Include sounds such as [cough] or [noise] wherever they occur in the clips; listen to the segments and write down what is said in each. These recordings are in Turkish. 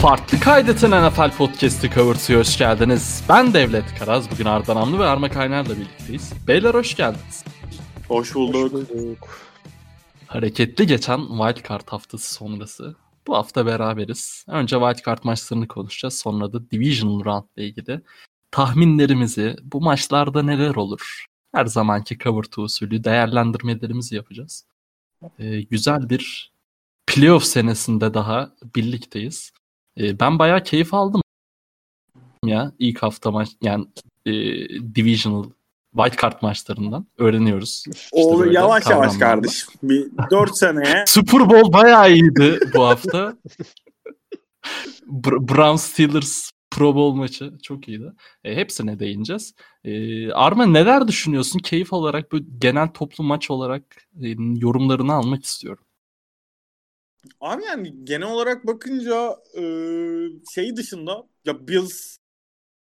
Farklı Kaydeten NFL Podcast'i Covert'ı hoş geldiniz. Ben Devlet Karaz. Bugün Arda Namlı ve Arma Kaynar'la birlikteyiz. Beyler hoş geldiniz. Hoş bulduk. Hoş bulduk. Hareketli geçen Wildcard haftası sonrası. Bu hafta beraberiz. Önce Wildcard maçlarını konuşacağız. Sonra da Divisional Round ile ilgili tahminlerimizi, bu maçlarda neler olur? Her zamanki cover usulü değerlendirmelerimizi yapacağız. Ee, güzel bir playoff senesinde daha birlikteyiz. Ee, ben bayağı keyif aldım ya ilk hafta maç yani e, divisional white card maçlarından öğreniyoruz. İşte o yavaş yavaş kardeşim. Bir 4 seneye. [laughs] Super Bowl bayağı iyiydi bu hafta. Brown Steelers Pro Bowl maçı çok iyiydi. E, hepsine değineceğiz. E, Arma neler düşünüyorsun? Keyif olarak bu genel toplu maç olarak e, yorumlarını almak istiyorum. Abi yani genel olarak bakınca e, şey dışında ya Bills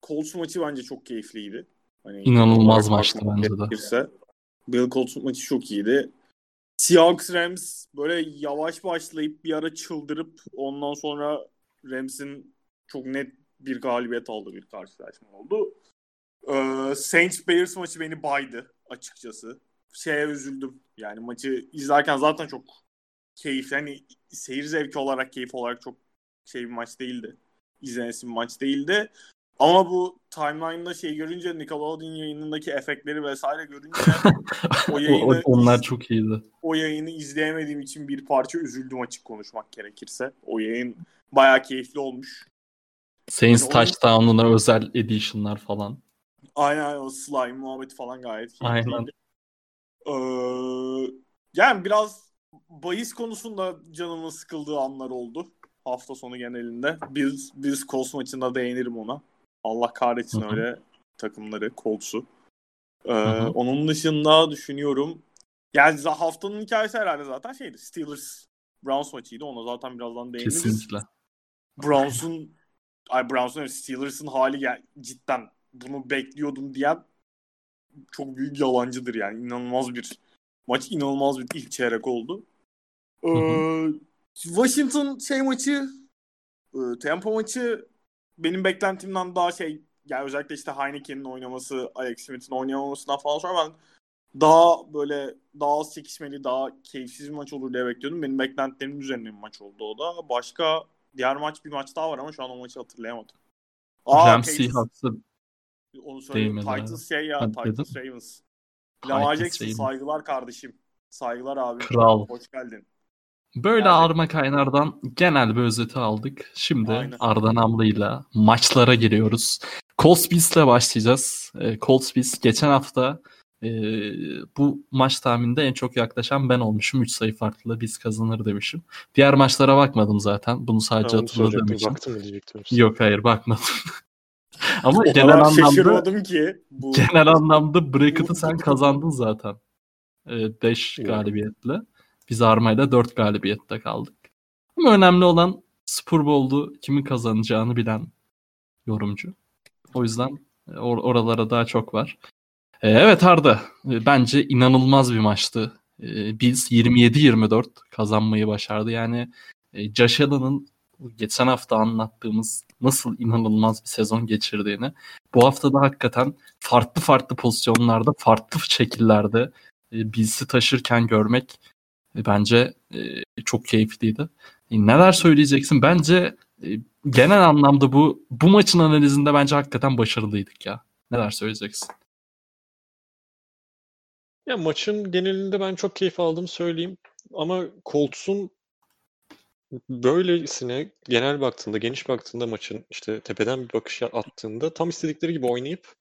Colts maçı bence çok keyifliydi. Hani İnanılmaz maçtı bence de. Bill Colts maçı çok iyiydi. Seahawks Rams böyle yavaş başlayıp bir ara çıldırıp ondan sonra Rams'in çok net bir galibiyet aldığı bir karşılaşma oldu. Ee, Saints Bears maçı beni baydı açıkçası. Şeye üzüldüm. Yani maçı izlerken zaten çok keyifli. Hani seyir zevki olarak, keyif olarak çok şey bir maç değildi. İzlenesi bir maç değildi. Ama bu timeline'da şey görünce Nickelodeon yayınındaki efektleri vesaire görünce [laughs] o yayını onlar çok iyiydi. O yayını izleyemediğim için bir parça üzüldüm açık konuşmak gerekirse. O yayın bayağı keyifli olmuş. Saints yani Touchdown'una onun... özel edition'lar falan. Aynen o slime muhabbeti falan gayet keyifliydi. Aynen. Ee, yani biraz bahis konusunda canımın sıkıldığı anlar oldu. Hafta sonu genelinde. Biz biz Colts maçında değinirim ona. Allah kahretsin Hı-hı. öyle takımları, Colts'u. Ee, onun dışında düşünüyorum. Yani haftanın hikayesi herhalde zaten şeydi. Steelers Browns maçıydı. Ona zaten birazdan değiniriz. Kesinlikle. Browns'un ay Browns'un Steelers'ın hali yani cidden bunu bekliyordum diyen çok büyük yalancıdır yani. inanılmaz bir maç inanılmaz bir ilk çeyrek oldu. Ee, Washington şey maçı e, tempo maçı benim beklentimden daha şey yani özellikle işte Heineken'in oynaması, Alex Smith'in oynamamasından falan sonra ben daha böyle daha az çekişmeli, daha keyifsiz bir maç olur diye bekliyordum. Benim beklentilerimin üzerine bir maç oldu o da. Başka diğer maç bir maç daha var ama şu an o maçı hatırlayamadım. Aa, Rams Seahawks'ı onu söyleyeyim. Titans şey ya, Hadi Titans. Ravens. Jackson saygılar kardeşim. Saygılar abi. Kral. Hoş geldin. Böyle yani... Arma Kaynar'dan genel bir özeti aldık. Şimdi Aynen. Arda Namlı'yla maçlara giriyoruz. Colts Beats'le başlayacağız. E, Colts Beats geçen hafta e, bu maç tahmininde en çok yaklaşan ben olmuşum. 3 sayı farklı biz kazanır demişim. Diğer maçlara bakmadım zaten. Bunu sadece hatırladığım için. Diyecektim. Yok hayır bakmadım. [laughs] [laughs] Ama o genel anlamda ki bu... genel anlamda bracket'ı sen kazandın zaten. 5 e, galibiyetle. Biz Arma'yla 4 galibiyette kaldık. Ama önemli olan Super Bowl'du kimin kazanacağını bilen yorumcu. O yüzden e, or- oralara daha çok var. Ee, evet Arda, e, bence inanılmaz bir maçtı. Ee, biz 27-24 kazanmayı başardı. Yani e, Josh Allen'ın geçen hafta anlattığımız nasıl inanılmaz bir sezon geçirdiğini bu hafta da hakikaten farklı farklı pozisyonlarda, farklı şekillerde e, Bills'i taşırken görmek e, bence e, çok keyifliydi. E, neler söyleyeceksin? Bence e, genel anlamda bu bu maçın analizinde bence hakikaten başarılıydık ya. Neler söyleyeceksin? Ya maçın genelinde ben çok keyif aldım söyleyeyim. Ama Colts'un böylesine genel baktığında, geniş baktığında maçın işte tepeden bir bakış attığında tam istedikleri gibi oynayıp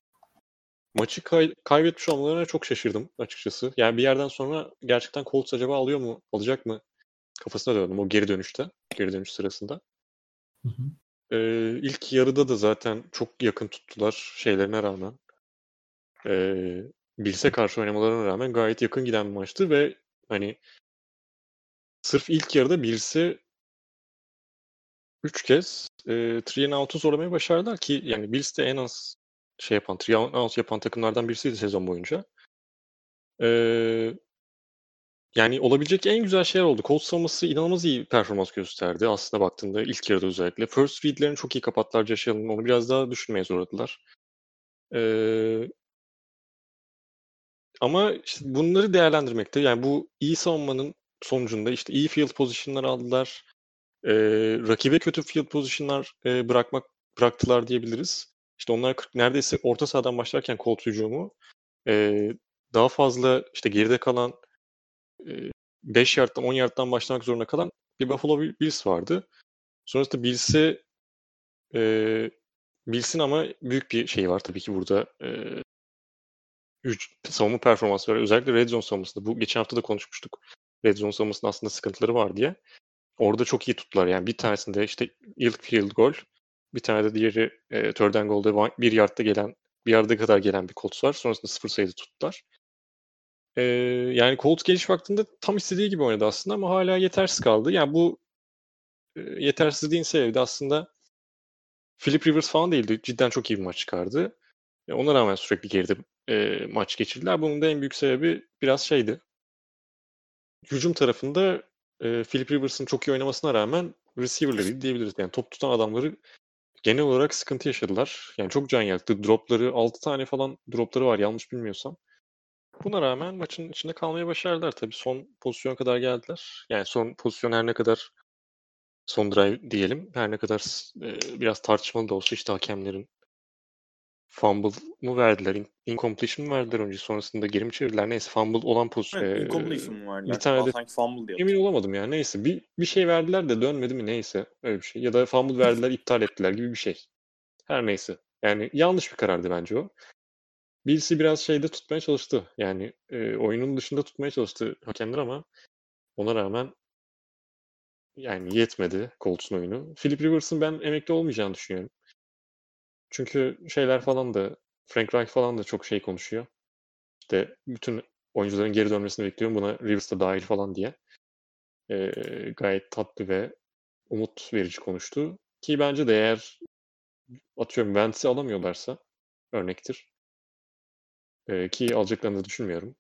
maçı kay- kaybetmiş olmalarına çok şaşırdım açıkçası. Yani bir yerden sonra gerçekten Colts acaba alıyor mu, alacak mı kafasına döndüm o geri dönüşte, geri dönüş sırasında. Hı hı. Ee, ilk yarıda da zaten çok yakın tuttular şeylerine rağmen. Ee, Bills'e karşı oynamalarına rağmen gayet yakın giden bir maçtı ve hani sırf ilk yarıda Bills'i 3 kez e, three and out'u zorlamayı başardılar ki yani Bills de en az şey yapan, three yapan takımlardan birisiydi sezon boyunca. Ee, yani olabilecek en güzel şeyler oldu. Colts savunması inanılmaz iyi performans gösterdi aslında baktığında ilk yarıda özellikle. First read'lerini çok iyi kapattılar Josh. Onu biraz daha düşünmeye zorladılar. Ee, ama işte bunları değerlendirmekte yani bu iyi savunmanın sonucunda işte iyi field position'lar aldılar. Ee, rakibe kötü field position'lar e, bırakmak bıraktılar diyebiliriz. İşte onlar 40, neredeyse orta sahadan başlarken Colts hücumu e, daha fazla işte geride kalan e, 5 yardtan 10 yardtan başlamak zorunda kalan bir Buffalo Bills vardı. Sonrasında Bills'e e, Bills'in ama büyük bir şey var tabii ki burada. E, üç, savunma performansı var. Özellikle Red Zone savunmasında. Bu geçen hafta da konuşmuştuk. Red Zone savunmasında aslında sıkıntıları var diye. Orada çok iyi tuttular. Yani bir tanesinde işte ilk field goal, bir tane de diğeri e, third and goal'da bir yardta gelen, bir yarda kadar gelen bir Colts var. Sonrasında sıfır sayıda tuttular. E, yani Colts geliş vaktinde tam istediği gibi oynadı aslında ama hala yetersiz kaldı. Yani bu e, yetersizliğin sebebi de aslında Philip Rivers falan değildi. Cidden çok iyi bir maç çıkardı. E, ona rağmen sürekli geride e, maç geçirdiler. Bunun da en büyük sebebi biraz şeydi. Hücum tarafında e, Philip Rivers'ın çok iyi oynamasına rağmen receiver'ları diyebiliriz. Yani top tutan adamları genel olarak sıkıntı yaşadılar. Yani çok can yaktı. Dropları 6 tane falan dropları var yanlış bilmiyorsam. Buna rağmen maçın içinde kalmayı başardılar. Tabii son pozisyona kadar geldiler. Yani son pozisyon her ne kadar son drive diyelim. Her ne kadar e, biraz tartışmalı da olsa işte hakemlerin fumble mu verdiler, incompletion mu verdiler önce sonrasında geri mi çevirdiler neyse fumble olan pozisyon. Evet, incompletion mu verdiler? Bir tane de sanki fumble diyor. emin olamadım ya neyse bir, bir şey verdiler de dönmedi mi neyse öyle bir şey. Ya da fumble verdiler iptal ettiler gibi bir şey. Her neyse. Yani yanlış bir karardı bence o. Birisi biraz şeyde tutmaya çalıştı. Yani e, oyunun dışında tutmaya çalıştı hakemler ama ona rağmen yani yetmedi Colts'un oyunu. Philip Rivers'ın ben emekli olmayacağını düşünüyorum. Çünkü şeyler falan da Frank Reich falan da çok şey konuşuyor. İşte bütün oyuncuların geri dönmesini bekliyorum. Buna Rivers da dahil falan diye. Ee, gayet tatlı ve umut verici konuştu. Ki bence de eğer atıyorum Wentz'i alamıyorlarsa örnektir. Ee, ki alacaklarını da düşünmüyorum.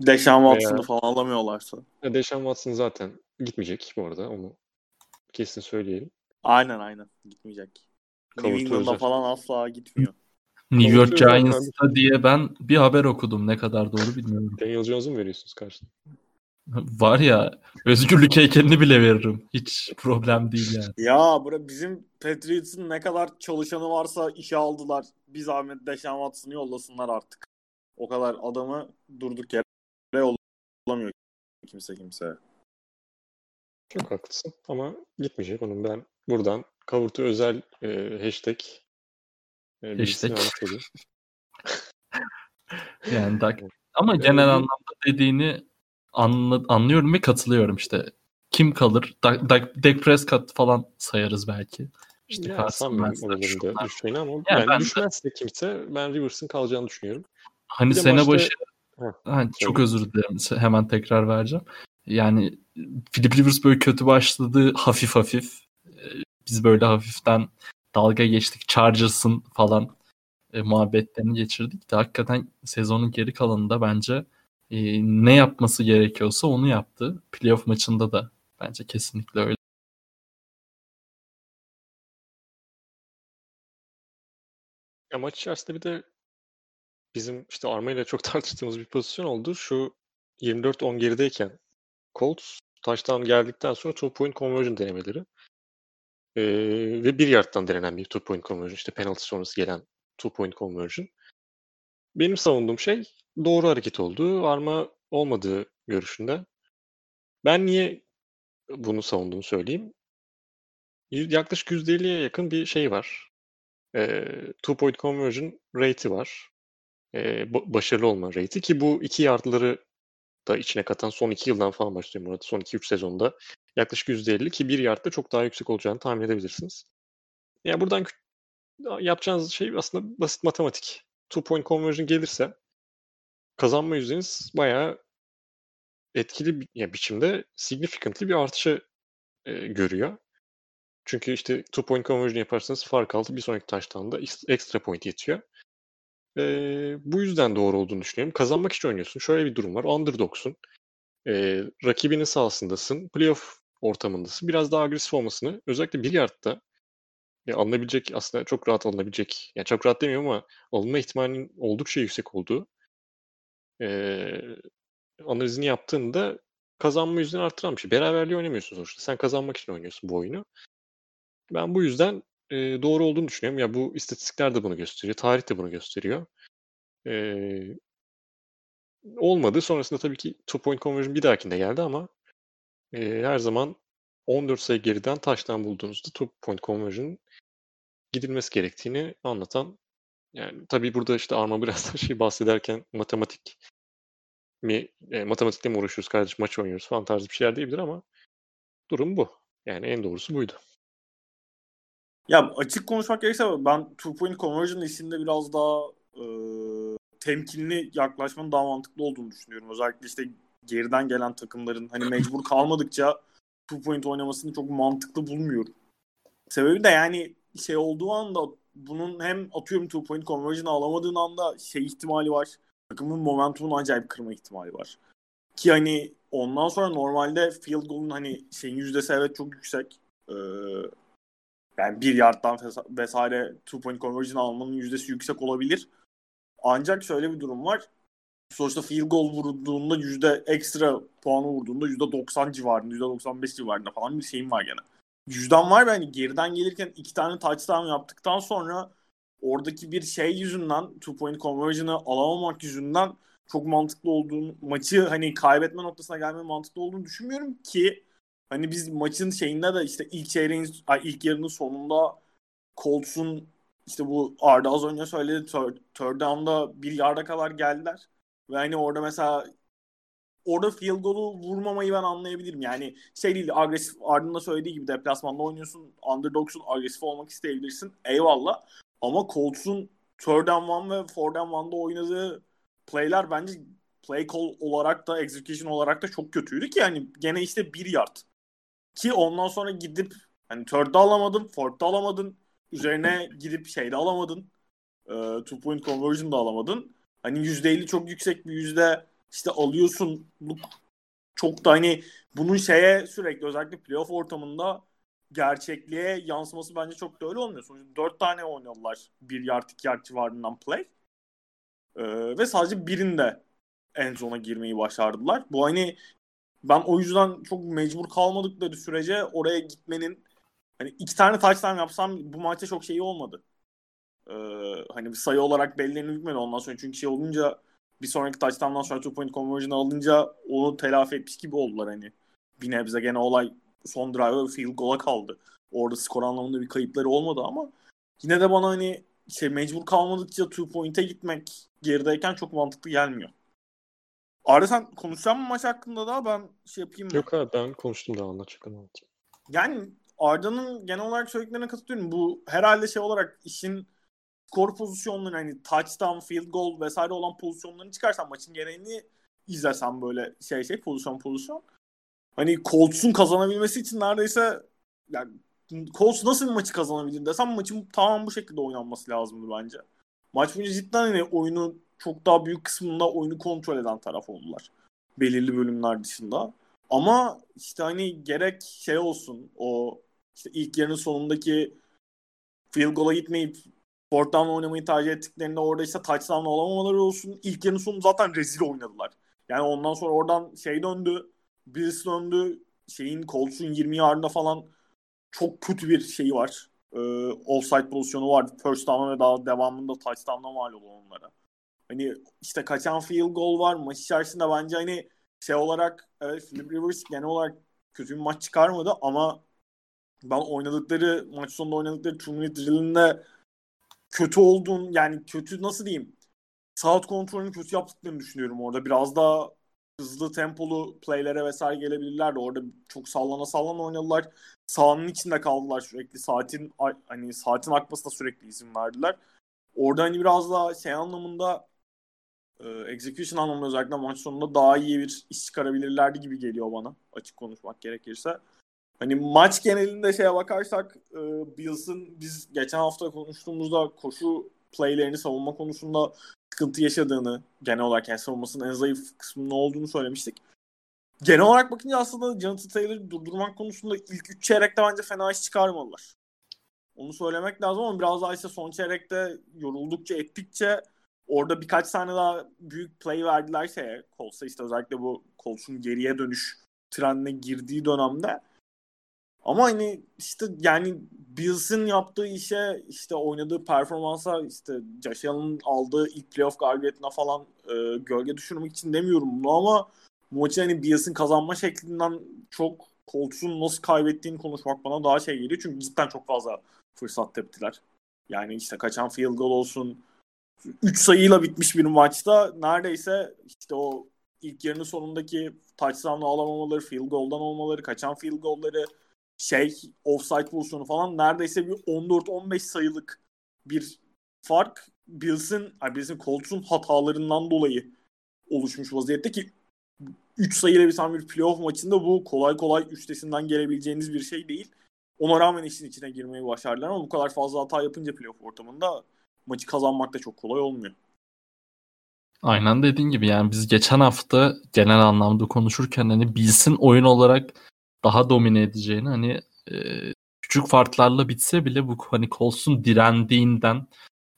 Deshaun Watson'ı falan alamıyorlarsa. Deshaun Watson zaten gitmeyecek bu arada. Onu kesin söyleyelim. Aynen aynen. Gitmeyecek. New England'a falan asla gitmiyor. New York Giants'ta diye ben bir haber okudum. Ne kadar doğru bilmiyorum. Daniel Jones'u mu veriyorsunuz karşına? [laughs] Var ya özgürlük heykelini bile veririm. Hiç problem değil yani. Ya bura bizim Patriots'ın ne kadar çalışanı varsa işe aldılar. Bir zahmet Deshaun Watson'ı yollasınlar artık. O kadar adamı durduk yere yollamıyor kimse kimse. Çok haklısın ama gitmeyecek onun ben buradan Kavurtu özel e, hashtag e, hashtag. [laughs] yani da, ama genel anlamda dediğini anla, anlıyorum ve katılıyorum işte. Kim kalır? Dak Prescott falan sayarız belki. İşte ya, sanmıyorum oralarında düşeceğini ama yani, yani ben düşmezse de, kimse ben Rivers'ın kalacağını düşünüyorum. Hani sene maçta... başı ha, çok özür dilerim hemen tekrar vereceğim. Yani Philip Rivers böyle kötü başladı hafif hafif biz böyle hafiften dalga geçtik. Chargers'ın falan e, muhabbetlerini geçirdik de hakikaten sezonun geri kalanında bence e, ne yapması gerekiyorsa onu yaptı. Playoff maçında da bence kesinlikle öyle. Ya maç içerisinde bir de bizim işte Arma ile çok [laughs] tartıştığımız bir pozisyon oldu. Şu 24-10 gerideyken Colts taştan geldikten sonra two point conversion denemeleri. Ee, ve bir yardtan denenen bir two point conversion. işte penaltı sonrası gelen two point conversion. Benim savunduğum şey doğru hareket oldu. Arma olmadığı görüşünde. Ben niye bunu savunduğumu söyleyeyim. Yaklaşık %50'ye yakın bir şey var. E, two point conversion rate'i var. E, başarılı olma rate'i ki bu iki yardları da içine katan son iki yıldan falan başlıyorum burada. Son 2-3 sezonda yaklaşık %50 ki bir yardta çok daha yüksek olacağını tahmin edebilirsiniz. Yani buradan yapacağınız şey aslında basit matematik. Two point conversion gelirse kazanma yüzdeniz bayağı etkili bir yani biçimde significantly bir artışı e, görüyor. Çünkü işte two point conversion yaparsanız fark altı bir sonraki taştan da extra point yetiyor. E, bu yüzden doğru olduğunu düşünüyorum. Kazanmak için oynuyorsun. Şöyle bir durum var. Underdog'sun. e, rakibinin sahasındasın, playoff ortamındasın. Biraz daha agresif olmasını özellikle bir yardta ya alınabilecek aslında çok rahat alınabilecek. Yani çok rahat demiyorum ama alınma ihtimalinin oldukça yüksek olduğu e, analizini yaptığında kazanma yüzdeni arttıran bir şey. Beraberliği oynamıyorsun sonuçta. Sen kazanmak için oynuyorsun bu oyunu. Ben bu yüzden e, doğru olduğunu düşünüyorum. Ya bu istatistikler de bunu gösteriyor. Tarih de bunu gösteriyor. E, olmadı. Sonrasında tabii ki two point conversion bir dahakinde geldi ama e, her zaman 14 sayı geriden taştan bulduğunuzda two point conversion gidilmesi gerektiğini anlatan yani tabii burada işte Arma [laughs] biraz da şey bahsederken matematik mi e, matematikle mi uğraşıyoruz kardeş maç oynuyoruz falan tarzı bir şeyler değildir ama durum bu. Yani en doğrusu buydu. Ya açık konuşmak gerekirse ben two point conversion işinde biraz daha e, temkinli yaklaşmanın daha mantıklı olduğunu düşünüyorum. Özellikle işte geriden gelen takımların hani mecbur kalmadıkça two point oynamasını çok mantıklı bulmuyorum. Sebebi de yani şey olduğu anda bunun hem atıyorum two point conversion alamadığın anda şey ihtimali var. Takımın momentumunu acayip kırma ihtimali var. Ki hani ondan sonra normalde field goal'un hani şeyin yüzdesi evet çok yüksek. Ee, yani bir yardtan vesaire two point conversion almanın yüzdesi yüksek olabilir. Ancak şöyle bir durum var. Sonuçta field goal vurduğunda yüzde ekstra puanı vurduğunda yüzde 90 civarında, yüzde 95 civarında falan bir şeyim var gene. Yüzden var ve hani geriden gelirken iki tane touchdown yaptıktan sonra oradaki bir şey yüzünden two point conversion'ı alamamak yüzünden çok mantıklı olduğunu maçı hani kaybetme noktasına gelme mantıklı olduğunu düşünmüyorum ki hani biz maçın şeyinde de işte ilk çeyreğin ilk yarının sonunda Colts'un işte bu Arda az önce söyledi third, third down'da bir yarda kadar geldiler. Ve hani orada mesela orada field goal'u vurmamayı ben anlayabilirim. Yani şey değil agresif Arda'nın da söylediği gibi deplasmanda oynuyorsun. Underdog'sun agresif olmak isteyebilirsin. Eyvallah. Ama Colts'un third and one ve fourth and one'da oynadığı play'ler bence play call olarak da execution olarak da çok kötüydü ki yani gene işte bir yard. Ki ondan sonra gidip hani third'da alamadın, fourth'da alamadın. Üzerine gidip şeyde alamadın. E, two point conversion da alamadın. Hani %50 çok yüksek bir yüzde işte alıyorsun. Çok da hani bunun şeye sürekli özellikle playoff ortamında gerçekliğe yansıması bence çok da öyle olmuyor. Sonuçta dört tane oynadılar bir yard iki yard civarından play. Ee, ve sadece birinde en zona girmeyi başardılar. Bu hani ben o yüzden çok mecbur kalmadıkları sürece oraya gitmenin hani iki tane touchdown yapsam bu maçta çok şeyi olmadı. Ee, hani bir sayı olarak belirlenip bitmedi ondan sonra çünkü şey olunca bir sonraki touchdown'dan sonra two point conversion alınca onu telafi etmiş gibi oldular hani. Bir nebze gene olay son drive'da field goal'a kaldı. Orada skor anlamında bir kayıpları olmadı ama yine de bana hani şey mecbur kalmadıkça two point'e gitmek gerideyken çok mantıklı gelmiyor. Arda sen konuşacak mı maç hakkında da ben şey yapayım mı? Yok abi ben konuştum daha anlatacak anlatayım. Yani Arda'nın genel olarak söylediklerine katılıyorum. Bu herhalde şey olarak işin skor pozisyonları hani touchdown, field goal vesaire olan pozisyonlarını çıkarsan maçın gereğini izlesen böyle şey şey pozisyon pozisyon. Hani Colts'un kazanabilmesi için neredeyse yani Colts nasıl maçı kazanabilir desem maçın tamam bu şekilde oynanması lazımdı bence. Maç boyunca cidden hani oyunu çok daha büyük kısmında oyunu kontrol eden taraf oldular. Belirli bölümler dışında. Ama işte hani gerek şey olsun o işte ilk yarının sonundaki field goal'a gitmeyip down oynamayı tercih ettiklerinde orada işte touchdown olamamaları olsun. İlk yarının sonu zaten rezil oynadılar. Yani ondan sonra oradan şey döndü. Bills döndü. Şeyin Colts'un 20 yardında falan çok kötü bir şeyi var. Ee, offside pozisyonu var. First down ve daha devamında touchdown'a mal oldu onlara. Hani işte kaçan field goal var. Maç içerisinde bence hani şey olarak evet Philip Rivers genel olarak kötü bir maç çıkarmadı ama ben oynadıkları maç sonunda oynadıkları minute drill'inde kötü olduğun yani kötü nasıl diyeyim saat kontrolünü kötü yaptıklarını düşünüyorum orada. Biraz daha hızlı tempolu playlere vesaire gelebilirlerdi. Orada çok sallana sallana oynadılar. Sahanın içinde kaldılar sürekli. Saatin hani saatin akmasına sürekli izin verdiler. Orada hani biraz daha şey anlamında e, execution anlamında özellikle maç sonunda daha iyi bir iş çıkarabilirlerdi gibi geliyor bana. Açık konuşmak gerekirse. Hani maç genelinde şeye bakarsak e, Bills'ın biz geçen hafta konuştuğumuzda koşu playlerini savunma konusunda sıkıntı yaşadığını genel olarak yani savunmasının en zayıf kısmının olduğunu söylemiştik. genel olarak bakınca aslında Jonathan Taylor'ı durdurmak konusunda ilk 3 çeyrekte bence fena iş çıkarmadılar. Onu söylemek lazım ama biraz daha işte son çeyrekte yoruldukça ettikçe orada birkaç tane daha büyük play verdiler şeye. Colts'a işte özellikle bu Colts'un geriye dönüş trendine girdiği dönemde. Ama hani işte yani Bills'in yaptığı işe işte oynadığı performansa işte Josh Allen'ın aldığı ilk playoff galibiyetine falan e, gölge düşürmek için demiyorum bunu ama maçı hani Bills'in kazanma şeklinden çok Colts'un nasıl kaybettiğini konuşmak bana daha şey geliyor. Çünkü cidden çok fazla fırsat teptiler. Yani işte kaçan field goal olsun 3 sayıyla bitmiş bir maçta neredeyse işte o ilk yarının sonundaki touchdown'ı alamamaları, field goal'dan olmaları, kaçan field goal'ları, şey offside pozisyonu falan neredeyse bir 14-15 sayılık bir fark Bills'in, Bills'in Colts'un hatalarından dolayı oluşmuş vaziyette ki 3 sayıyla biten bir playoff maçında bu kolay kolay üstesinden gelebileceğiniz bir şey değil. Ona rağmen işin içine girmeyi başardılar ama bu kadar fazla hata yapınca playoff ortamında maçı kazanmak da çok kolay olmuyor. Aynen dediğin gibi yani biz geçen hafta genel anlamda konuşurken hani Bills'in oyun olarak daha domine edeceğini hani e, küçük farklarla bitse bile bu hani Colts'un direndiğinden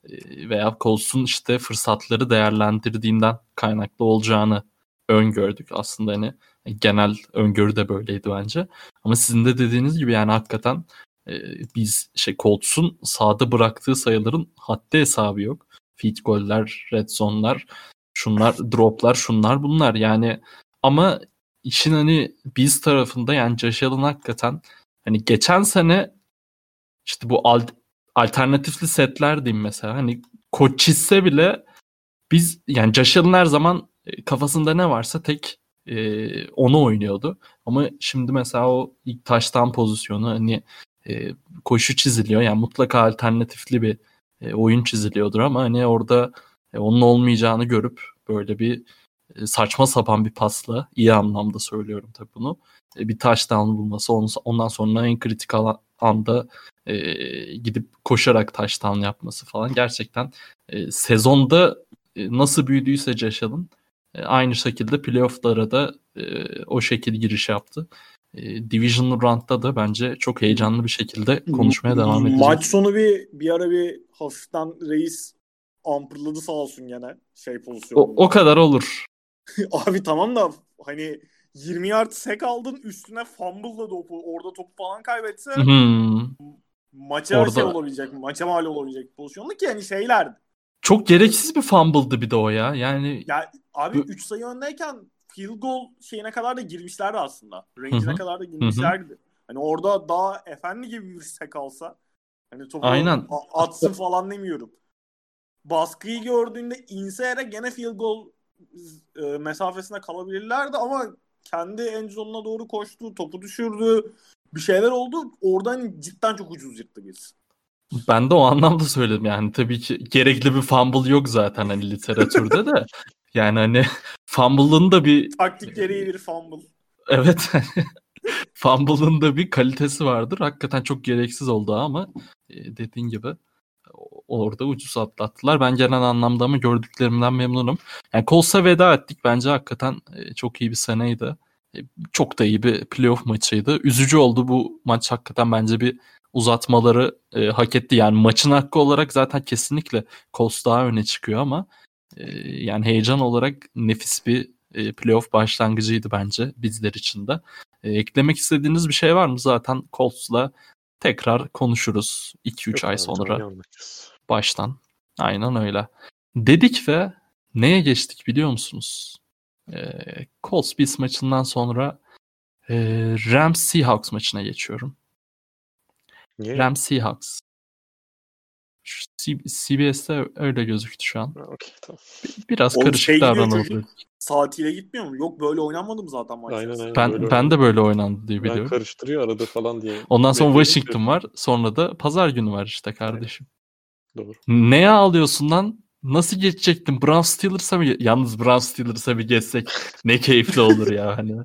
e, veya Colts'un işte fırsatları değerlendirdiğinden kaynaklı olacağını öngördük aslında hani genel öngörü de böyleydi bence. Ama sizin de dediğiniz gibi yani hakikaten e, biz şey Colts'un sağda bıraktığı sayıların haddi hesabı yok. Feed goller, red zone'lar, şunlar, droplar, şunlar bunlar yani ama işin hani biz tarafında yani Josh Allen hakikaten hani geçen sene işte bu al, alternatifli setler diyeyim mesela hani koç çizse bile biz yani Josh Allen her zaman e, kafasında ne varsa tek e, onu oynuyordu. Ama şimdi mesela o ilk taştan pozisyonu hani e, koşu çiziliyor. Yani mutlaka alternatifli bir e, oyun çiziliyordur ama hani orada e, onun olmayacağını görüp böyle bir e, saçma sapan bir pasla iyi anlamda söylüyorum tabii bunu. E, bir touchdown bulması ondan sonra en kritik anda e, gidip koşarak touchdown yapması falan gerçekten e, sezonda nasıl büyüdüyse e, aynı şekilde playoff'lara da o şekilde giriş yaptı. E, Division Round'da da bence çok heyecanlı bir şekilde konuşmaya devam edeceğiz. Maç sonu bir bir ara bir hafiften reis ampırladı sağ olsun gene şey pozisyonunda. O, o kadar olur. [laughs] Abi tamam da hani 20 yard sek aldın üstüne fumble'la topu orada topu falan kaybetse hmm. maça orada... şey olabilecek maça mal olabilecek pozisyonda ki yani şeylerdi. Çok gereksiz bir fumble'dı bir de o ya. Yani ya abi 3 sayı öndeyken field goal şeyine kadar da girmişlerdi aslında. Range'ine kadar da girmişlerdi. Hani orada daha efendi gibi bir sek alsa hani topu Aynen. atsın falan demiyorum. Baskıyı gördüğünde inse yere gene field goal e, mesafesine kalabilirlerdi ama kendi en zonuna doğru koştu, topu düşürdü. Bir şeyler oldu. Oradan cidden çok ucuz yırttı biz. Ben de o anlamda söyledim yani tabii ki gerekli bir fumble yok zaten hani literatürde de. [laughs] Yani hani [laughs] fumble'ın da bir taktik gereği bir fumble. Evet. [laughs] fumble'ın da bir kalitesi vardır. Hakikaten çok gereksiz oldu ama e, dediğin gibi orada ucuz atlattılar. Ben genel anlamda ama gördüklerimden memnunum. Yani Colts'a veda ettik. Bence hakikaten e, çok iyi bir seneydi. E, çok da iyi bir playoff maçıydı. Üzücü oldu bu maç hakikaten bence bir uzatmaları e, hak etti. Yani maçın hakkı olarak zaten kesinlikle Colts daha öne çıkıyor ama yani heyecan olarak nefis bir e, playoff başlangıcıydı bence bizler için de. E, eklemek istediğiniz bir şey var mı? Zaten Colts'la tekrar konuşuruz 2-3 ay sonra baştan. Aynen öyle. Dedik ve neye geçtik biliyor musunuz? E, Colts Bills maçından sonra e, Rams Seahawks maçına geçiyorum. Niye? Rams Seahawks. CBS'te öyle gözüktü şu an. Okay, tamam. Biraz Oğlum karışık şey davranıldı. Saatiyle gitmiyor mu? Yok böyle oynanmadı mı zaten maç? Aynen, aynen, ben böyle ben de böyle oynandı diye biliyorum. Ben karıştırıyor arada falan diye. Ondan sonra Washington var. Sonra da pazar günü var işte kardeşim. Aynen. Doğru. Neye ağlıyorsun lan? Nasıl geçecektin? Brown Steelers'a mı? Yalnız Brown Steelers'a bir geçsek ne keyifli olur ya hani.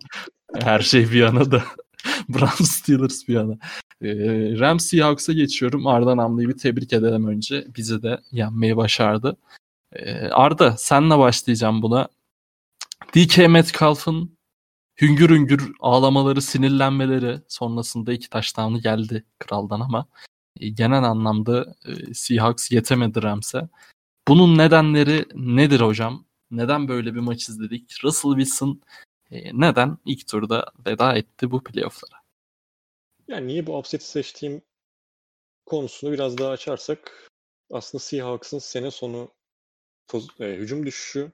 Her şey bir yana da. [laughs] Brown Steelers bir yana. Ee, Rams Seahawks'a geçiyorum. Arda Namlı'yı bir tebrik edelim önce. Bizi de yenmeyi başardı. Ee, Arda senle başlayacağım buna. DK Metcalf'ın hüngür hüngür ağlamaları, sinirlenmeleri sonrasında iki taştanı geldi kraldan ama e, genel anlamda e, Seahawks yetemedi Rams'e. Bunun nedenleri nedir hocam? Neden böyle bir maç izledik? Russell Wilson e, neden ilk turda veda etti bu playoff'lara? Yani niye bu upset'i seçtiğim konusunu biraz daha açarsak aslında Seahawks'ın sene sonu e, hücum düşüşü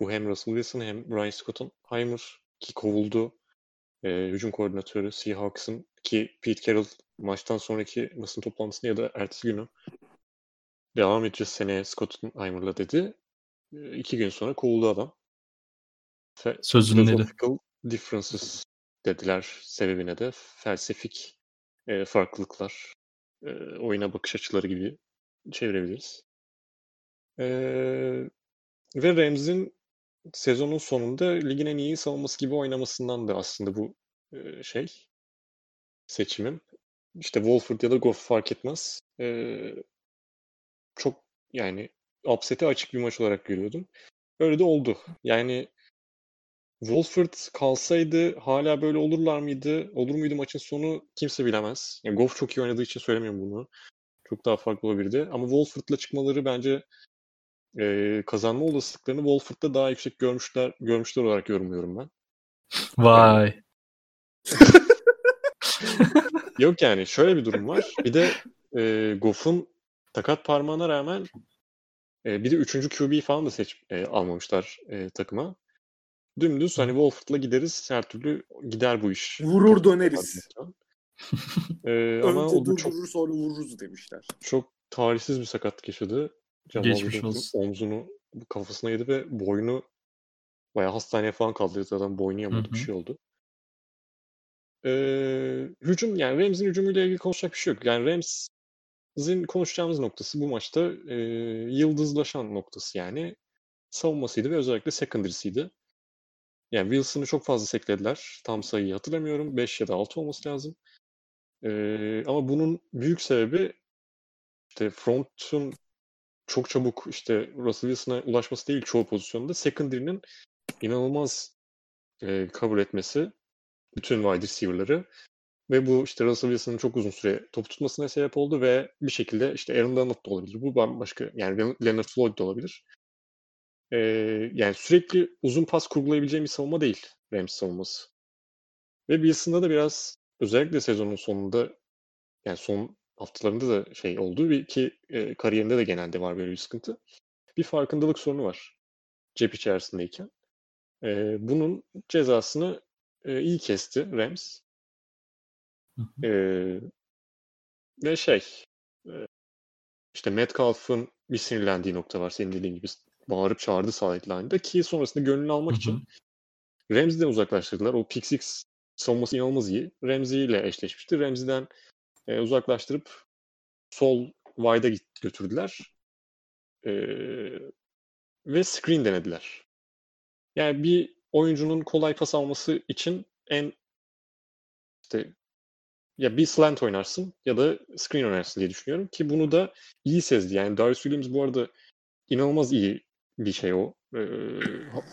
bu hem Russell Wilson hem Brian Schottenheimer ki kovuldu e, hücum koordinatörü Seahawks'ın ki Pete Carroll maçtan sonraki basın toplantısında ya da ertesi günü devam edeceğiz seneye Schottenheimer'la dedi. E, iki gün sonra kovuldu adam. Fe- Sözünleri. Differences dediler sebebine de. Felsefik e, farklılıklar, e, oyuna bakış açıları gibi çevirebiliriz. E, ve Rams'in sezonun sonunda ligin en iyi savunması gibi oynamasından da aslında bu e, şey seçimim. İşte Wolford ya da Goff fark etmez. E, çok yani upset'e açık bir maç olarak görüyordum. Öyle de oldu. Yani Wolford kalsaydı hala böyle olurlar mıydı? Olur muydu maçın sonu? Kimse bilemez. Yani Goff çok iyi oynadığı için söylemiyorum bunu. Çok daha farklı olabilirdi. Ama Wolford'la çıkmaları bence e, kazanma olasılıklarını Wolford'da daha yüksek görmüşler görmüşler olarak yorumluyorum ben. Vay. [laughs] Yok yani şöyle bir durum var. Bir de e, Goff'un takat parmağına rağmen e, bir de üçüncü QB falan da seç e, almamışlar e, takıma. Dümdüz hani Wolford'la gideriz her türlü gider bu iş. Vurur döneriz. E, ama Önce da çok durdurur sonra vururuz demişler. çok tarihsiz bir sakatlık yaşadı. Jamal Geçmiş olsun. omzunu kafasına yedi ve boynu bayağı hastaneye falan kaldırdı. Adam boynu yamadı bir şey oldu. Ee, hücum yani Rams'in hücumuyla ilgili konuşacak bir şey yok. Yani Rams'in konuşacağımız noktası bu maçta e, yıldızlaşan noktası yani savunmasıydı ve özellikle secondary'siydi. Yani Wilson'ı çok fazla seklediler. Tam sayıyı hatırlamıyorum. 5 ya da 6 olması lazım. Ee, ama bunun büyük sebebi işte front'un çok çabuk işte Russell Wilson'a ulaşması değil çoğu pozisyonda. Secondary'nin inanılmaz e, cover etmesi bütün wide receiver'ları ve bu işte Russell Wilson'ın çok uzun süre top tutmasına sebep oldu ve bir şekilde işte Aaron Donald da olabilir. Bu bambaşka yani Leonard Floyd da olabilir. Ee, yani sürekli uzun pas kurgulayabileceğim bir savunma değil Rams savunması. Ve Wilson'da da biraz özellikle sezonun sonunda yani son haftalarında da şey oldu bir ki e, kariyerinde de genelde var böyle bir sıkıntı. Bir farkındalık sorunu var cep içerisindeyken. E, bunun cezasını e, iyi kesti Rams. Hı hı. E, ve şey e, işte Metcalf'ın bir sinirlendiği nokta var senin dediğin gibi bağırıp çağırdı sideline'da ki sonrasında gönlünü almak Hı hı. için Ramsey'den uzaklaştırdılar. O pick six savunması inanılmaz iyi. Ramsey ile eşleşmişti. Ramsey'den e, uzaklaştırıp sol wide'a götürdüler. E, ve screen denediler. Yani bir oyuncunun kolay pas alması için en işte ya bir slant oynarsın ya da screen oynarsın diye düşünüyorum ki bunu da iyi sezdi. Yani Darius Williams bu arada inanılmaz iyi bir şey o. Ee,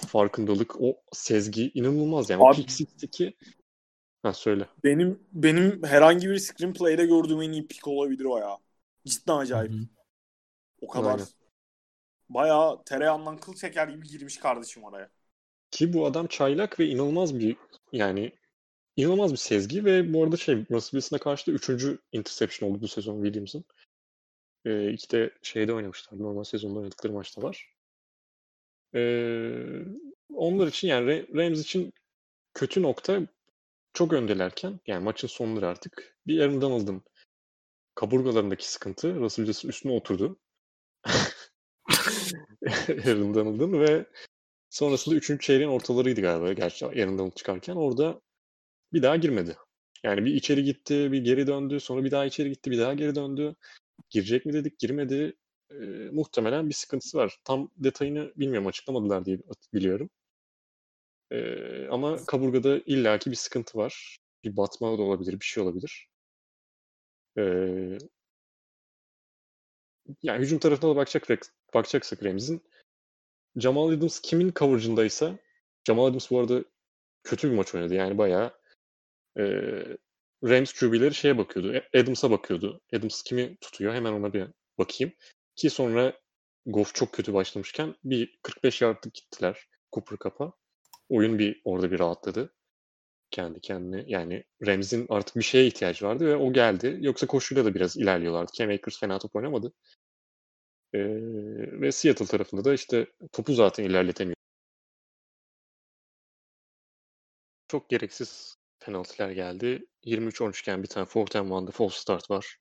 farkındalık, o sezgi inanılmaz yani. O Abi- pick six'teki ha söyle. Benim benim herhangi bir screenplay'de gördüğüm en iyi pick olabilir o ya. Cidden acayip. Hı hı. O kadar. Aynen. Bayağı tereyağından kıl çeker gibi girmiş kardeşim oraya. Ki bu adam çaylak ve inanılmaz bir yani inanılmaz bir sezgi ve bu arada şey Russell Wilson'a karşı da üçüncü interception oldu bu sezon Williams'ın. Ee, iki de şeyde oynamışlar. Normal sezonda oynadıkları maçta var. Onlar için yani Ra- Rams için kötü nokta çok öndelerken yani maçın sonları artık bir Aaron Donald'ın kaburgalarındaki sıkıntı Russell Wilson üstüne oturdu. [laughs] Aaron Donald'ın ve sonrasında üçüncü çeyreğin ortalarıydı galiba gerçi Aaron Donald çıkarken orada bir daha girmedi. Yani bir içeri gitti, bir geri döndü, sonra bir daha içeri gitti, bir daha geri döndü. Girecek mi dedik, girmedi. Ee, muhtemelen bir sıkıntısı var. Tam detayını bilmiyorum, açıklamadılar diye biliyorum. Ee, ama kaburgada illaki bir sıkıntı var. Bir batma da olabilir, bir şey olabilir. Ee, yani hücum tarafına da bakacak, bakacaksak Rams'in Jamal Adams kimin coverage'ındaysa Jamal Adams bu arada kötü bir maç oynadı. Yani bayağı e, Rams QB'leri şeye bakıyordu. E, Adams'a bakıyordu. Adams kimi tutuyor? Hemen ona bir bakayım. Ki sonra Goff çok kötü başlamışken bir 45 yardlık gittiler Cooper Cup'a. Oyun bir orada bir rahatladı. Kendi kendine. Yani Rams'in artık bir şeye ihtiyacı vardı ve o geldi. Yoksa koşuyla da biraz ilerliyorlardı. Cam Akers fena top oynamadı. Ee, ve Seattle tarafında da işte topu zaten ilerletemiyor. Çok gereksiz penaltılar geldi. 23-13 iken bir tane fourth and one'da false start var.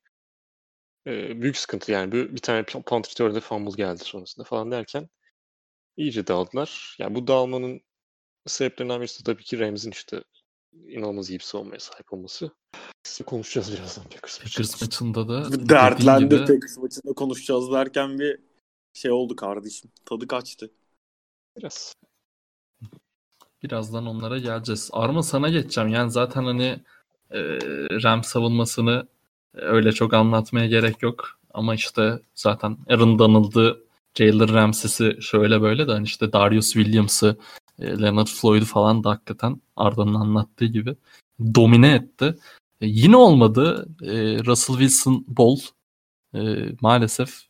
Ee, büyük sıkıntı yani. Bir, bir tane punt return'de fumble geldi sonrasında falan derken iyice dağıldılar. Yani bu dağılmanın sebeplerinden birisi tabii ki Rams'in işte inanılmaz iyi bir savunmaya sahip olması. Konuşacağız birazdan Packers maçında. Packers maçında da dertlendi gibi Packers maçında konuşacağız derken bir şey oldu kardeşim. Tadı kaçtı. Biraz. birazdan onlara geleceğiz. Arma sana geçeceğim. Yani zaten hani e, Ram savunmasını e, öyle çok anlatmaya gerek yok. Ama işte zaten Aaron Donald'ı, Jalen Ramsey'si şöyle böyle de hani işte Darius Williams'ı, e, Leonard Floyd'u falan da hakikaten Arda'nın anlattığı gibi domine etti. E, yine olmadı. E, Russell Wilson bol maalesef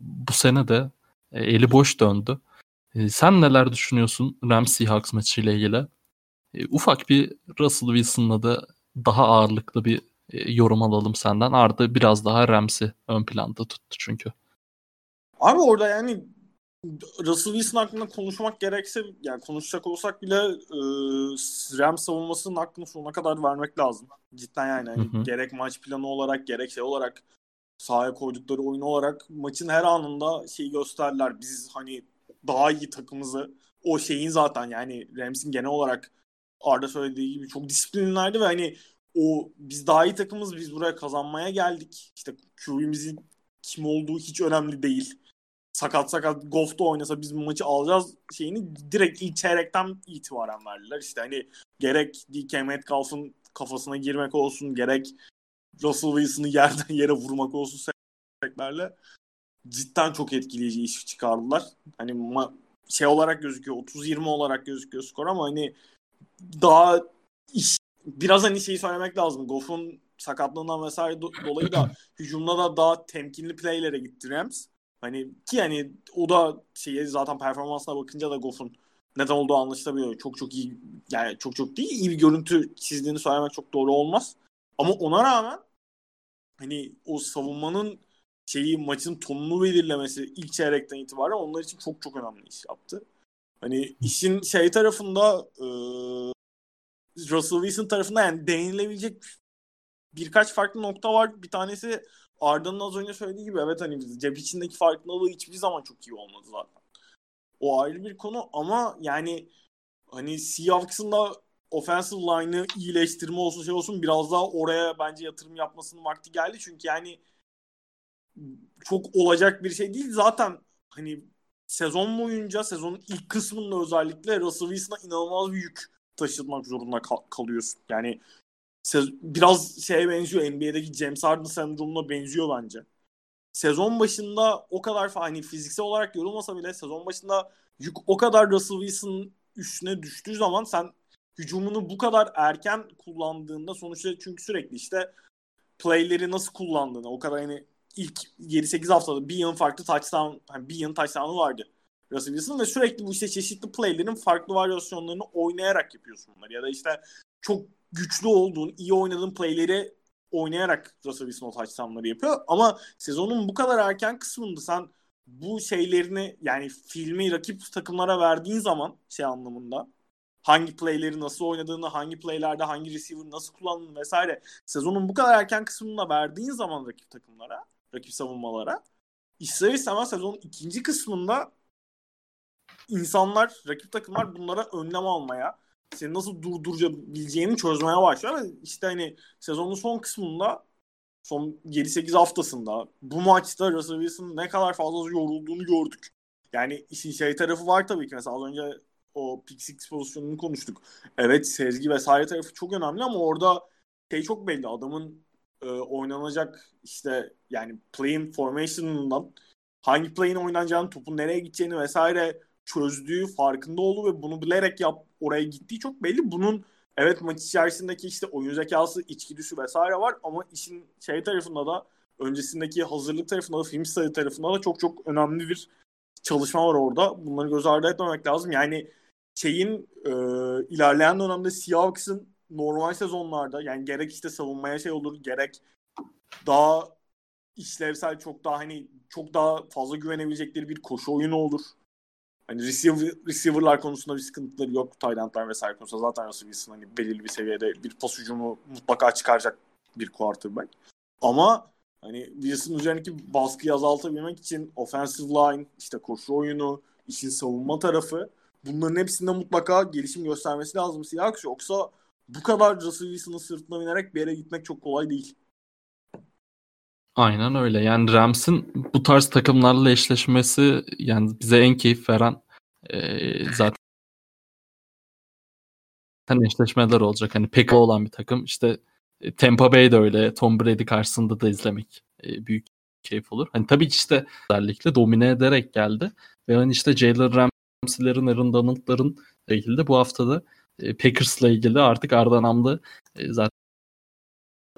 bu sene de eli boş döndü. Sen neler düşünüyorsun Rams Seahawks maçıyla ilgili? Ufak bir Russell Wilson'la da daha ağırlıklı bir yorum alalım senden. Arda biraz daha Rams'i ön planda tuttu çünkü. Abi orada yani Russell Wilson hakkında konuşmak gerekse yani konuşacak olsak bile e, Rams savunmasının hakkını sonuna kadar vermek lazım. Cidden yani hani Hı hı. gerek maç planı olarak gerek şey olarak sahaya koydukları oyun olarak maçın her anında şeyi gösterdiler. Biz hani daha iyi takımızı o şeyin zaten yani Rams'in genel olarak Arda söylediği gibi çok disiplinlerdi ve hani o biz daha iyi takımız biz buraya kazanmaya geldik. İşte QB'mizin kim olduğu hiç önemli değil sakat sakat Goff'ta oynasa biz bu maçı alacağız şeyini direkt ilk çeyrekten itibaren verdiler. İşte hani gerek DK Metcalf'ın kafasına girmek olsun gerek Russell Wilson'ı yerden [laughs] yere vurmak olsun seklerle cidden çok etkileyici iş çıkardılar. Hani ma- şey olarak gözüküyor 30-20 olarak gözüküyor skor ama hani daha iş biraz hani şeyi söylemek lazım. Goff'un sakatlığından vesaire do- dolayı da [clears throat] hücumda da daha temkinli playlere gitti Rams. Hani ki yani o da şeye zaten performansına bakınca da Goff'un neden olduğu anlaşılabiliyor. Çok çok iyi yani çok çok değil iyi bir görüntü çizdiğini söylemek çok doğru olmaz. Ama ona rağmen hani o savunmanın şeyi maçın tonunu belirlemesi ilk çeyrekten itibaren onlar için çok çok önemli iş yaptı. Hani işin şey tarafında e, Russell Wilson tarafında yani değinilebilecek birkaç farklı nokta var. Bir tanesi Arda'nın az önce söylediği gibi evet hani cep içindeki farkındalığı hiçbir zaman çok iyi olmadı zaten. O ayrı bir konu ama yani hani Seahawks'ın da offensive line'ı iyileştirme olsun şey olsun biraz daha oraya bence yatırım yapmasının vakti geldi. Çünkü yani çok olacak bir şey değil. Zaten hani sezon boyunca sezonun ilk kısmında özellikle Russell Wilson'a inanılmaz bir yük taşıtmak zorunda kal- kalıyorsun. Yani biraz şeye benziyor NBA'deki James Harden sendromuna benziyor bence. Sezon başında o kadar hani fiziksel olarak yorulmasa bile sezon başında yük o kadar Russell Wilson'ın üstüne düştüğü zaman sen hücumunu bu kadar erken kullandığında sonuçta çünkü sürekli işte playleri nasıl kullandığını o kadar hani ilk 7-8 haftada bir yılın farklı touchdown hani bir yılın touchdown'ı vardı Russell Wilson ve sürekli bu işte çeşitli playlerin farklı varyasyonlarını oynayarak yapıyorsun bunları ya da işte çok güçlü olduğun, iyi oynadığın playleri oynayarak Russell Wilson o touchdownları yapıyor. Ama sezonun bu kadar erken kısmında sen bu şeylerini yani filmi rakip takımlara verdiğin zaman şey anlamında hangi playleri nasıl oynadığını, hangi playlerde hangi receiver nasıl kullandığını vesaire sezonun bu kadar erken kısmında verdiğin zaman rakip takımlara, rakip savunmalara ister istemez sezonun ikinci kısmında insanlar, rakip takımlar bunlara önlem almaya, seni nasıl durdurabileceğini çözmeye başlıyor. Ve işte hani sezonun son kısmında son 7-8 haftasında bu maçta Russell Wilson ne kadar fazla yorulduğunu gördük. Yani işin şey tarafı var tabii ki. Mesela az önce o pick six pozisyonunu konuştuk. Evet sezgi vesaire tarafı çok önemli ama orada şey çok belli. Adamın e, oynanacak işte yani playing formation'ından hangi play'in oynanacağını, topun nereye gideceğini vesaire çözdüğü farkında oldu ve bunu bilerek yap oraya gittiği çok belli. Bunun evet maç içerisindeki işte oyun zekası, içgüdüsü vesaire var ama işin şey tarafında da öncesindeki hazırlık tarafında da film sayı tarafında da çok çok önemli bir çalışma var orada. Bunları göz ardı etmemek lazım. Yani şeyin e, ilerleyen dönemde Seahawks'ın normal sezonlarda yani gerek işte savunmaya şey olur gerek daha işlevsel çok daha hani çok daha fazla güvenebilecekleri bir koşu oyunu olur. Hani receiver, receiver'lar konusunda bir sıkıntıları yok. Taylandlar vesaire konusunda zaten Russell Wilson hani belirli bir seviyede bir pas ucumu mutlaka çıkaracak bir quarterback. Ama hani Wilson üzerindeki baskıyı azaltabilmek için offensive line, işte koşu oyunu, işin savunma tarafı bunların hepsinde mutlaka gelişim göstermesi lazım Seahawks. Yoksa bu kadar Russell Wilson'ın sırtına binerek bir yere gitmek çok kolay değil. Aynen öyle. Yani Rams'in bu tarz takımlarla eşleşmesi yani bize en keyif veren e, zaten eşleşmeler olacak. Hani pek olan bir takım. İşte e, Tampa Bay de öyle. Tom Brady karşısında da izlemek e, büyük keyif olur. Hani tabii ki işte özellikle domine ederek geldi. Ve hani işte Jalen Ramsey'lerin, Aaron Donald'ların şekilde bu haftada e, Packers'la ilgili artık Arda Namlı e, zaten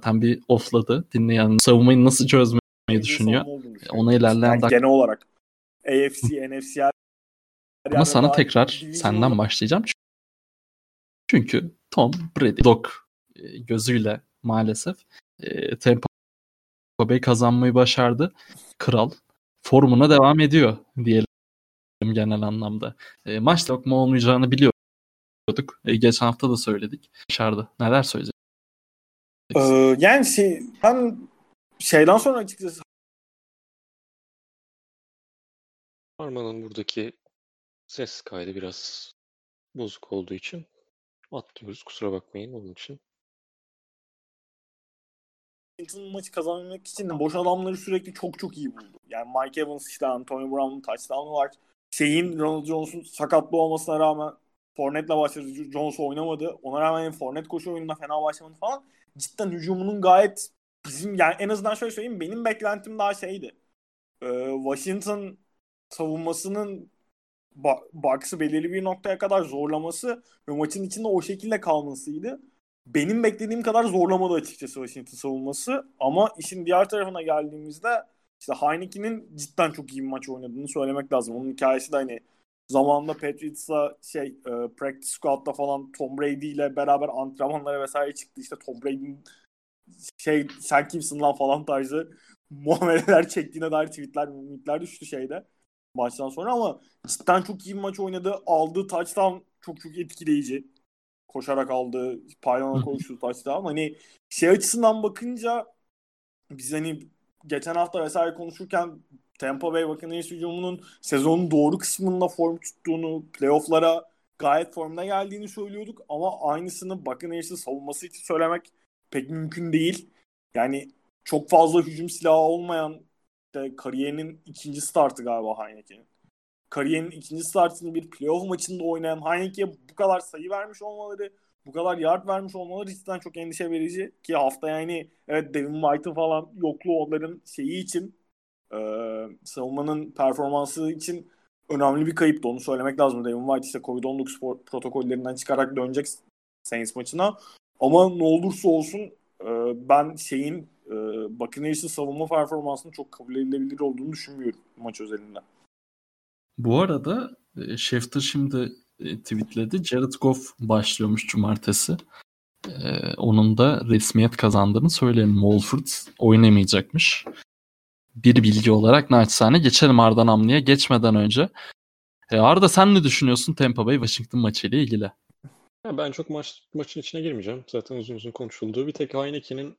zaten bir offladı. Dinleyen savunmayı nasıl çözmeyi düşünüyor. Ona ilerleyen yani genel olarak AFC, [laughs] NFC ama sana tekrar senden başlayacağım. Çünkü Tom Brady dok e, gözüyle maalesef e, Tampa Bay kazanmayı başardı. Kral formuna devam ediyor diyelim genel anlamda. E, maç lokma olmayacağını biliyorduk. E, geçen hafta da söyledik. Başardı. Neler söyleyecek? Ee, yani şey, ben şeyden sonra açıkçası Arman'ın buradaki ses kaydı biraz bozuk olduğu için atlıyoruz. Kusura bakmayın onun için. Washington maçı kazanmak için de boş adamları sürekli çok çok iyi buldu. Yani Mike Evans işte Antonio Brown'un touchdown'u var. Şeyin Ronald Jones'un sakatlı olmasına rağmen Fournette'le başladı. Jones oynamadı. Ona rağmen Fournette koşu oyununda fena başlamadı falan. Cidden hücumunun gayet bizim yani en azından şöyle söyleyeyim benim beklentim daha şeydi. Ee, Washington savunmasının Bucks'ı belirli bir noktaya kadar zorlaması ve maçın içinde o şekilde kalmasıydı. Benim beklediğim kadar zorlamadı açıkçası Washington savunması. Ama işin diğer tarafına geldiğimizde işte Heineken'in cidden çok iyi bir maç oynadığını söylemek lazım. Onun hikayesi de hani zamanında Patriots'a şey e, practice squad'da falan Tom Brady ile beraber antrenmanlara vesaire çıktı. İşte Tom Brady'nin şey sen kimsin lan falan tarzı [laughs] muameleler çektiğine dair tweetler, tweetler düştü şeyde maçtan sonra ama cidden çok iyi bir maç oynadı. Aldığı touchdown çok çok etkileyici. Koşarak aldığı, paylana koştuğu touchdown. Hani şey açısından bakınca biz hani geçen hafta vesaire konuşurken Tampa Bay Buccaneers hücumunun sezonun doğru kısmında form tuttuğunu, playofflara gayet formda geldiğini söylüyorduk ama aynısını Buccaneers'ın savunması için söylemek pek mümkün değil. Yani çok fazla hücum silahı olmayan işte kariyerinin ikinci startı galiba Heineken'in. Kariyerinin ikinci startını bir playoff maçında oynayan Heineken'e bu kadar sayı vermiş olmaları, bu kadar yard vermiş olmaları cidden çok endişe verici. Ki hafta yani evet Devin White'ın falan yokluğu onların şeyi için e, savunmanın performansı için önemli bir kayıptı. Onu söylemek lazım. Devin White işte Covid-19 protokollerinden çıkarak dönecek Saints maçına. Ama ne olursa olsun e, ben şeyin e, Buccaneers'ın savunma performansının çok kabul edilebilir olduğunu düşünmüyorum maç özelinde. Bu arada e, Schefter şimdi e, tweetledi. Jared Goff başlıyormuş cumartesi. Ee, onun da resmiyet kazandığını söyleyelim. Wolford oynamayacakmış. Bir bilgi olarak naçizane geçelim Arda Namlı'ya geçmeden önce. Ee, Arda sen ne düşünüyorsun Tampa Bay Washington maçı ile ilgili? Ya ben çok maç maçın içine girmeyeceğim. Zaten uzun uzun konuşulduğu. Bir tek Heineken'in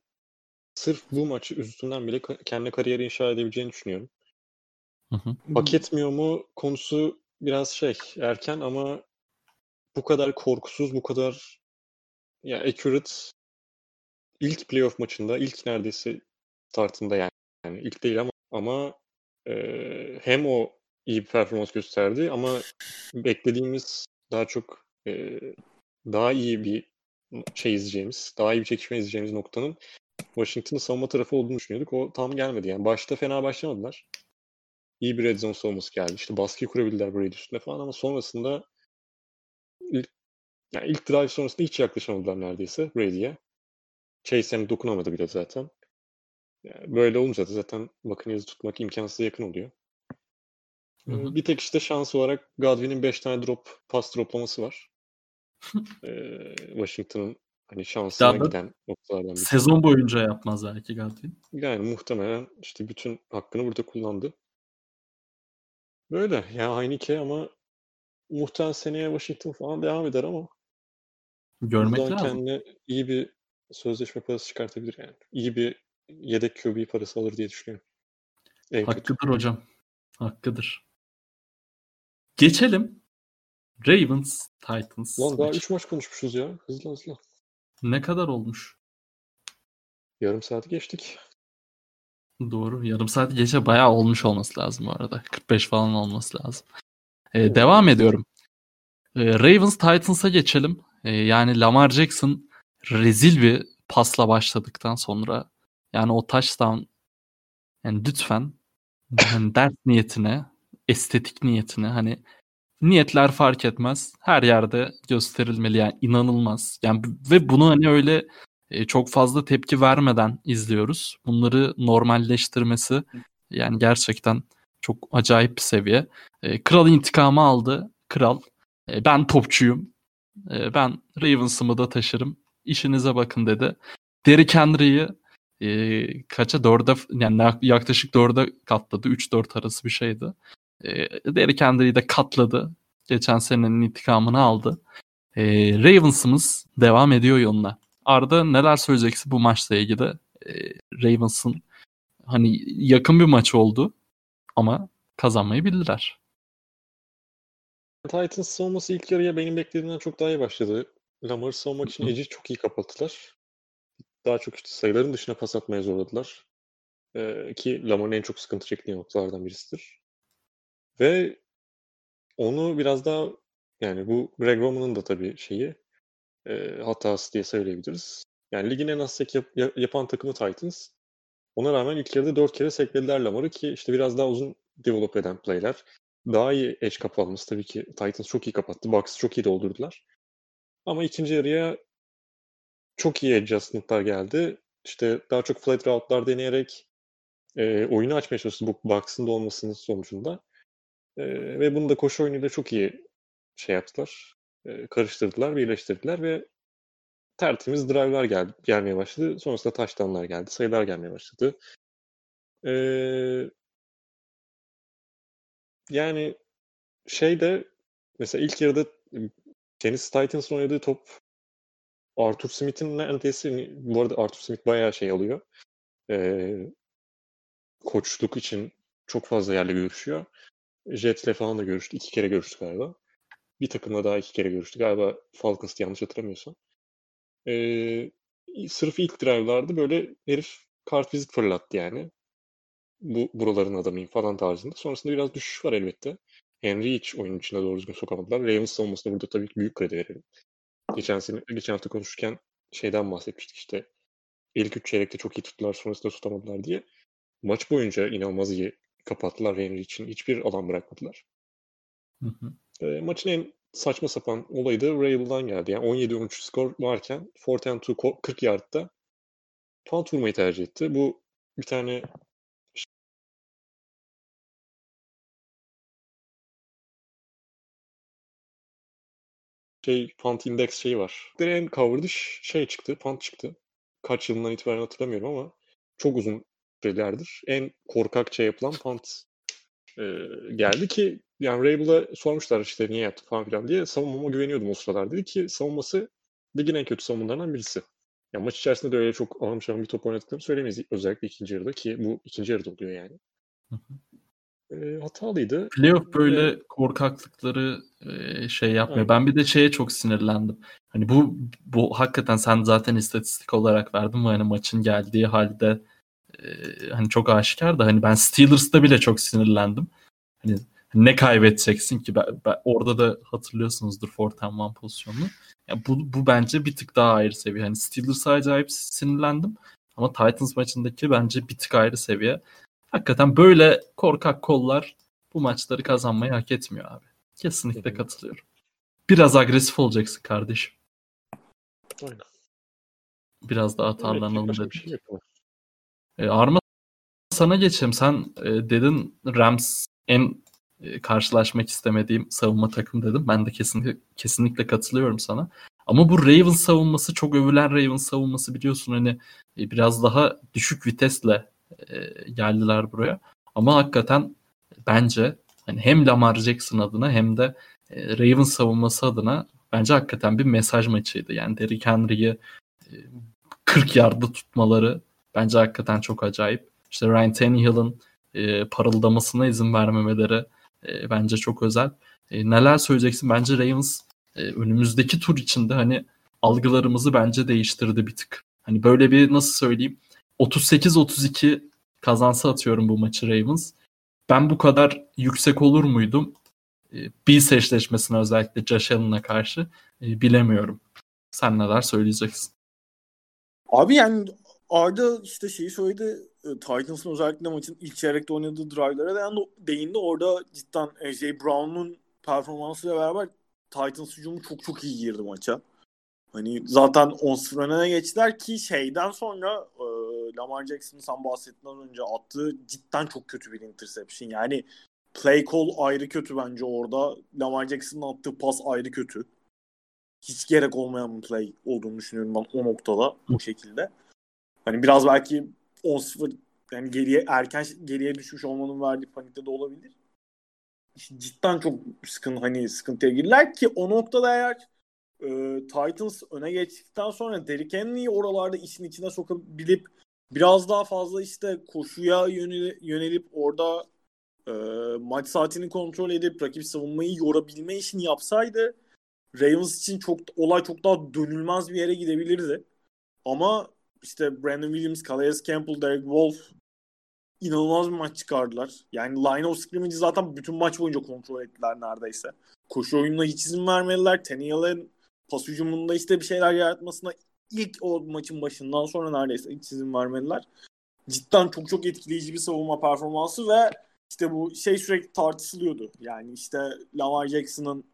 sırf bu maçı üstünden bile kendi kariyeri inşa edebileceğini düşünüyorum. Hı hı. Hak etmiyor mu konusu biraz şey erken ama bu kadar korkusuz, bu kadar ya accurate ilk playoff maçında, ilk neredeyse startında yani, yani ilk değil ama ama e, hem o iyi bir performans gösterdi ama beklediğimiz daha çok e, daha iyi bir şey izleyeceğimiz, daha iyi bir çekişme izleyeceğimiz noktanın Washington'ın savunma tarafı olduğunu düşünüyorduk. O tam gelmedi yani. Başta fena başlamadılar. iyi bir red zone savunması geldi. İşte baskı kurabildiler Brady üstünde falan ama sonrasında ilk, yani ilk drive sonrasında hiç yaklaşamadılar neredeyse Brady'ye. Chase yani dokunamadı bile zaten. Yani böyle olunca da zaten Buccaneers'ı tutmak imkansıza yakın oluyor. Hı hı. Bir tek işte şans olarak Godwin'in 5 tane drop, pas droplaması var. [laughs] ee, Washington'ın hani şansına Ya da giden noktalardan bir Sezon boyunca yapmaz belki Godwin. Yani muhtemelen işte bütün hakkını burada kullandı. Böyle. Ya Heineke ama muhtemelen seneye Washington falan devam eder ama Görmek buradan lazım. kendine iyi bir sözleşme parası çıkartabilir yani. İyi bir yedek QB parası alır diye düşünüyorum. En kötü. Hakkıdır hocam. Hakkıdır. Geçelim. Ravens, Titans. Lan daha maçı. 3 maç konuşmuşuz ya. Hızlı hızlı. Ne kadar olmuş? Yarım saati geçtik. Doğru. Yarım saat geçe bayağı olmuş olması lazım bu arada. 45 falan olması lazım. Ee, devam ediyorum. Ee, Ravens Titans'a geçelim. Ee, yani Lamar Jackson rezil bir pasla başladıktan sonra yani o touchdown yani lütfen hani ders niyetine, estetik niyetine hani niyetler fark etmez. Her yerde gösterilmeli yani inanılmaz. Yani ve bunu hani öyle e, çok fazla tepki vermeden izliyoruz. Bunları normalleştirmesi yani gerçekten çok acayip bir seviye. E, Kral intikamı aldı. Kral e, ben topçuyum. E, ben Ravens'ımı da taşırım. İşinize bakın dedi. Derrick Henry'i e, kaça dörde yani yak- yaklaşık dörde katladı. 3-4 arası bir şeydi. E, Derrick Henry'i de katladı. Geçen senenin intikamını aldı. E, Ravens'ımız devam ediyor yoluna. Arda neler söyleyeceksin bu maçla ilgili? E, Ravens'ın hani yakın bir maç oldu ama kazanmayı bildiler. Titans savunması ilk yarıya benim beklediğimden çok daha iyi başladı. Lamar'ı savunmak için. Edge'i çok iyi kapattılar. Daha çok işte sayıların dışına pas atmaya zorladılar. Ee, ki Lamar'ın en çok sıkıntı çektiği noktalardan birisidir. Ve onu biraz daha yani bu Greg Roman'ın da tabii şeyi e, hatası diye söyleyebiliriz. Yani ligin en az sek yap- ya- yapan takımı Titans. Ona rağmen ilk yarıda 4 kere seklediler Lamar'ı ki işte biraz daha uzun develop eden playler. Daha iyi edge kapatması tabii ki Titans çok iyi kapattı. Box'ı çok iyi doldurdular. Ama ikinci yarıya çok iyi adjustment'lar geldi. İşte daha çok flat route'lar deneyerek e, oyunu açmaya çalıştı bu box'ın da olmasının sonucunda. E, ve bunu da koşu oyunuyla çok iyi şey yaptılar. E, karıştırdılar, birleştirdiler ve tertemiz drive'lar geldi, gelmeye başladı. Sonrasında touchdown'lar geldi. Sayılar gelmeye başladı. E, yani şey de mesela ilk yarıda Tennessee Titans'ın oynadığı top Arthur Smith'in neredeyse bu arada Arthur Smith bayağı şey alıyor. Ee, koçluk için çok fazla yerle görüşüyor. Jets'le falan da görüştü. iki kere görüştü galiba. Bir takımla daha iki kere görüştü. Galiba Falcons'tı yanlış hatırlamıyorsam. Ee, sırf ilk drive'larda böyle herif kartvizit fırlattı yani. Bu buraların adamıyım falan tarzında. Sonrasında biraz düşüş var elbette. Henry hiç oyunun içine doğru düzgün sokamadılar. Ravens savunmasına burada tabii ki büyük kredi verelim. Geçen sene, geçen hafta konuşurken şeyden bahsetmiştik işte. İlk üç çeyrekte çok iyi tuttular sonrasında tutamadılar diye. Maç boyunca inanılmaz iyi kapattılar Henry için. Hiçbir alan bırakmadılar. Hı hı. E, maçın en saçma sapan olayı da Rabel'dan geldi. Yani 17-13 skor varken 4 and 2 ko- 40 yardta punt vurmayı tercih etti. Bu bir tane şey punt index şeyi var. En cover'dı ş- şey çıktı, punt çıktı. Kaç yılından itibaren hatırlamıyorum ama çok uzun sürelerdir en korkakça yapılan punt e, geldi ki yani Rabel'a sormuşlar işte niye yaptı falan filan diye savunmama güveniyordum o sıralar dedi ki savunması ligin en kötü savunmalarından birisi. Yani maç içerisinde de öyle çok anlamşan bir top oynadıklarını söylemeyiz özellikle ikinci yarıda ki bu ikinci yarıda oluyor yani. Hı E, hatalıydı. Playoff böyle Evet. korkaklıkları e, şey yapmıyor. Aynen. Ben bir de şeye çok sinirlendim. Hani bu bu hakikaten sen zaten istatistik olarak verdin bu hani maçın geldiği halde e, hani çok aşikar da hani ben Steelers'ta bile çok sinirlendim. Hani ne kaybedeceksin ki? Ben, ben- orada da hatırlıyorsunuzdur fourth and one pozisyonunu. Ya bu, bu bence bir tık daha ayrı seviye. Hani Steelers'a acayip sinirlendim. Ama Titans maçındaki bence bir tık ayrı seviye. Hakikaten böyle korkak kollar bu maçları kazanmayı hak etmiyor abi. Kesinlikle katılıyorum. Biraz agresif olacaksın kardeşim. Aynen. Biraz daha atarlanalım Evet, dedik. şey. E, Arma sana geçeyim. Sen e, dedin Rams en e, karşılaşmak istemediğim savunma takım dedim. Ben de kesinlikle kesinlikle katılıyorum sana. Ama bu Ravens savunması çok övülen Ravens savunması biliyorsun hani e, biraz daha düşük vitesle e, geldiler buraya. Ama hakikaten bence hani hem Lamar Jackson adına hem de e, Ravens savunması adına bence hakikaten bir mesaj maçıydı. Yani Derrick Henry'i e, 40 yarda tutmaları bence hakikaten çok acayip. İşte Ryan Tannehill'ın e, parıldamasına izin vermemeleri e, bence çok özel. E, neler söyleyeceksin? Bence Ravens e, önümüzdeki tur içinde hani algılarımızı bence değiştirdi bir tık. Hani böyle bir nasıl söyleyeyim 38-32 kazansa atıyorum bu maçı Ravens. Ben bu kadar yüksek olur muydum? E, Bills eşleşmesine özellikle Josh Allen'a karşı e, bilemiyorum. Sen neler söyleyeceksin? Abi yani Arda işte şeyi söyledi. e, Titans'ın özellikle maçın ilk çeyrekte oynadığı drive'lara da yani değindi. Orada cidden AJ Brown'un performansıyla beraber Titans hücumu çok çok iyi girdi maça. Hani zaten 10-0 öne geçtiler ki şeyden sonra e, Lamar Jackson'ın sen bahsettiğinden önce attığı cidden çok kötü bir interception. Yani play call ayrı kötü bence orada. Lamar Jackson'ın attığı pas ayrı kötü. Hiç gerek olmayan bir play olduğunu düşünüyorum ben o noktada bu şekilde. Hani biraz belki 10-0 yani geriye erken geriye düşmüş olmanın verdiği panikte de olabilir. Cidden çok sıkın hani sıkıntıya girdiler ki o noktada eğer e, Titans öne geçtikten sonra Derrick Henry'i oralarda işin içine sokabilip biraz daha fazla işte koşuya yönel- yönelip orada e, maç saatini kontrol edip rakip savunmayı yorabilme işini yapsaydı Ravens için çok olay çok daha dönülmez bir yere gidebilirdi. Ama işte Brandon Williams, Calais Campbell, Derek Wolf inanılmaz bir maç çıkardılar. Yani line of scrimmage'i zaten bütün maç boyunca kontrol ettiler neredeyse. Koşu oyununa hiç izin vermediler. Tannehill'in pas hücumunda işte bir şeyler yaratmasına ilk o maçın başından sonra neredeyse hiç izin vermediler. Cidden çok çok etkileyici bir savunma performansı ve işte bu şey sürekli tartışılıyordu. Yani işte Lamar Jackson'ın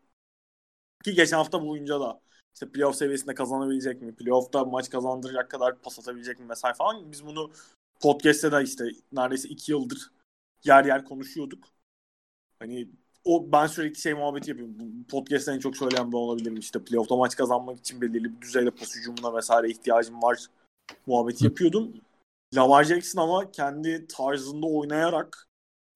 ki geçen hafta boyunca da işte playoff seviyesinde kazanabilecek mi? Playoff'ta maç kazandıracak kadar pas atabilecek mi vesaire falan. Biz bunu podcast'te de işte neredeyse iki yıldır yer yer konuşuyorduk. Hani o ben sürekli şey muhabbeti yapıyorum. Bu Podcast'te en çok söyleyen ben olabilirim. İşte playoff'ta maç kazanmak için belirli bir düzeyde pas hücumuna vesaire ihtiyacım var muhabbeti yapıyordum. Lamar Jackson ama kendi tarzında oynayarak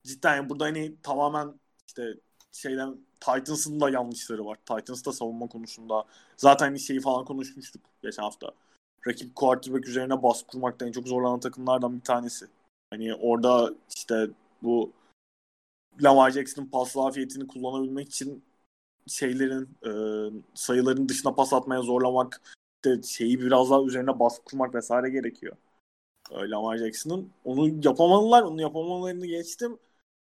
cidden yani burada hani tamamen işte şeyden Titans'ın da yanlışları var. Titans da savunma konusunda. Zaten hani şeyi falan konuşmuştuk geçen hafta. Rakip quarterback üzerine baskı kurmakta en çok zorlanan takımlardan bir tanesi. Hani orada işte bu Lamar Jackson'ın pas zafiyetini kullanabilmek için şeylerin e, sayıların dışına pas atmaya zorlamak işte şeyi biraz daha üzerine baskı kurmak vesaire gerekiyor. E, Lamar Jackson'ın. Onu yapamadılar. Onu yapamalarını geçtim.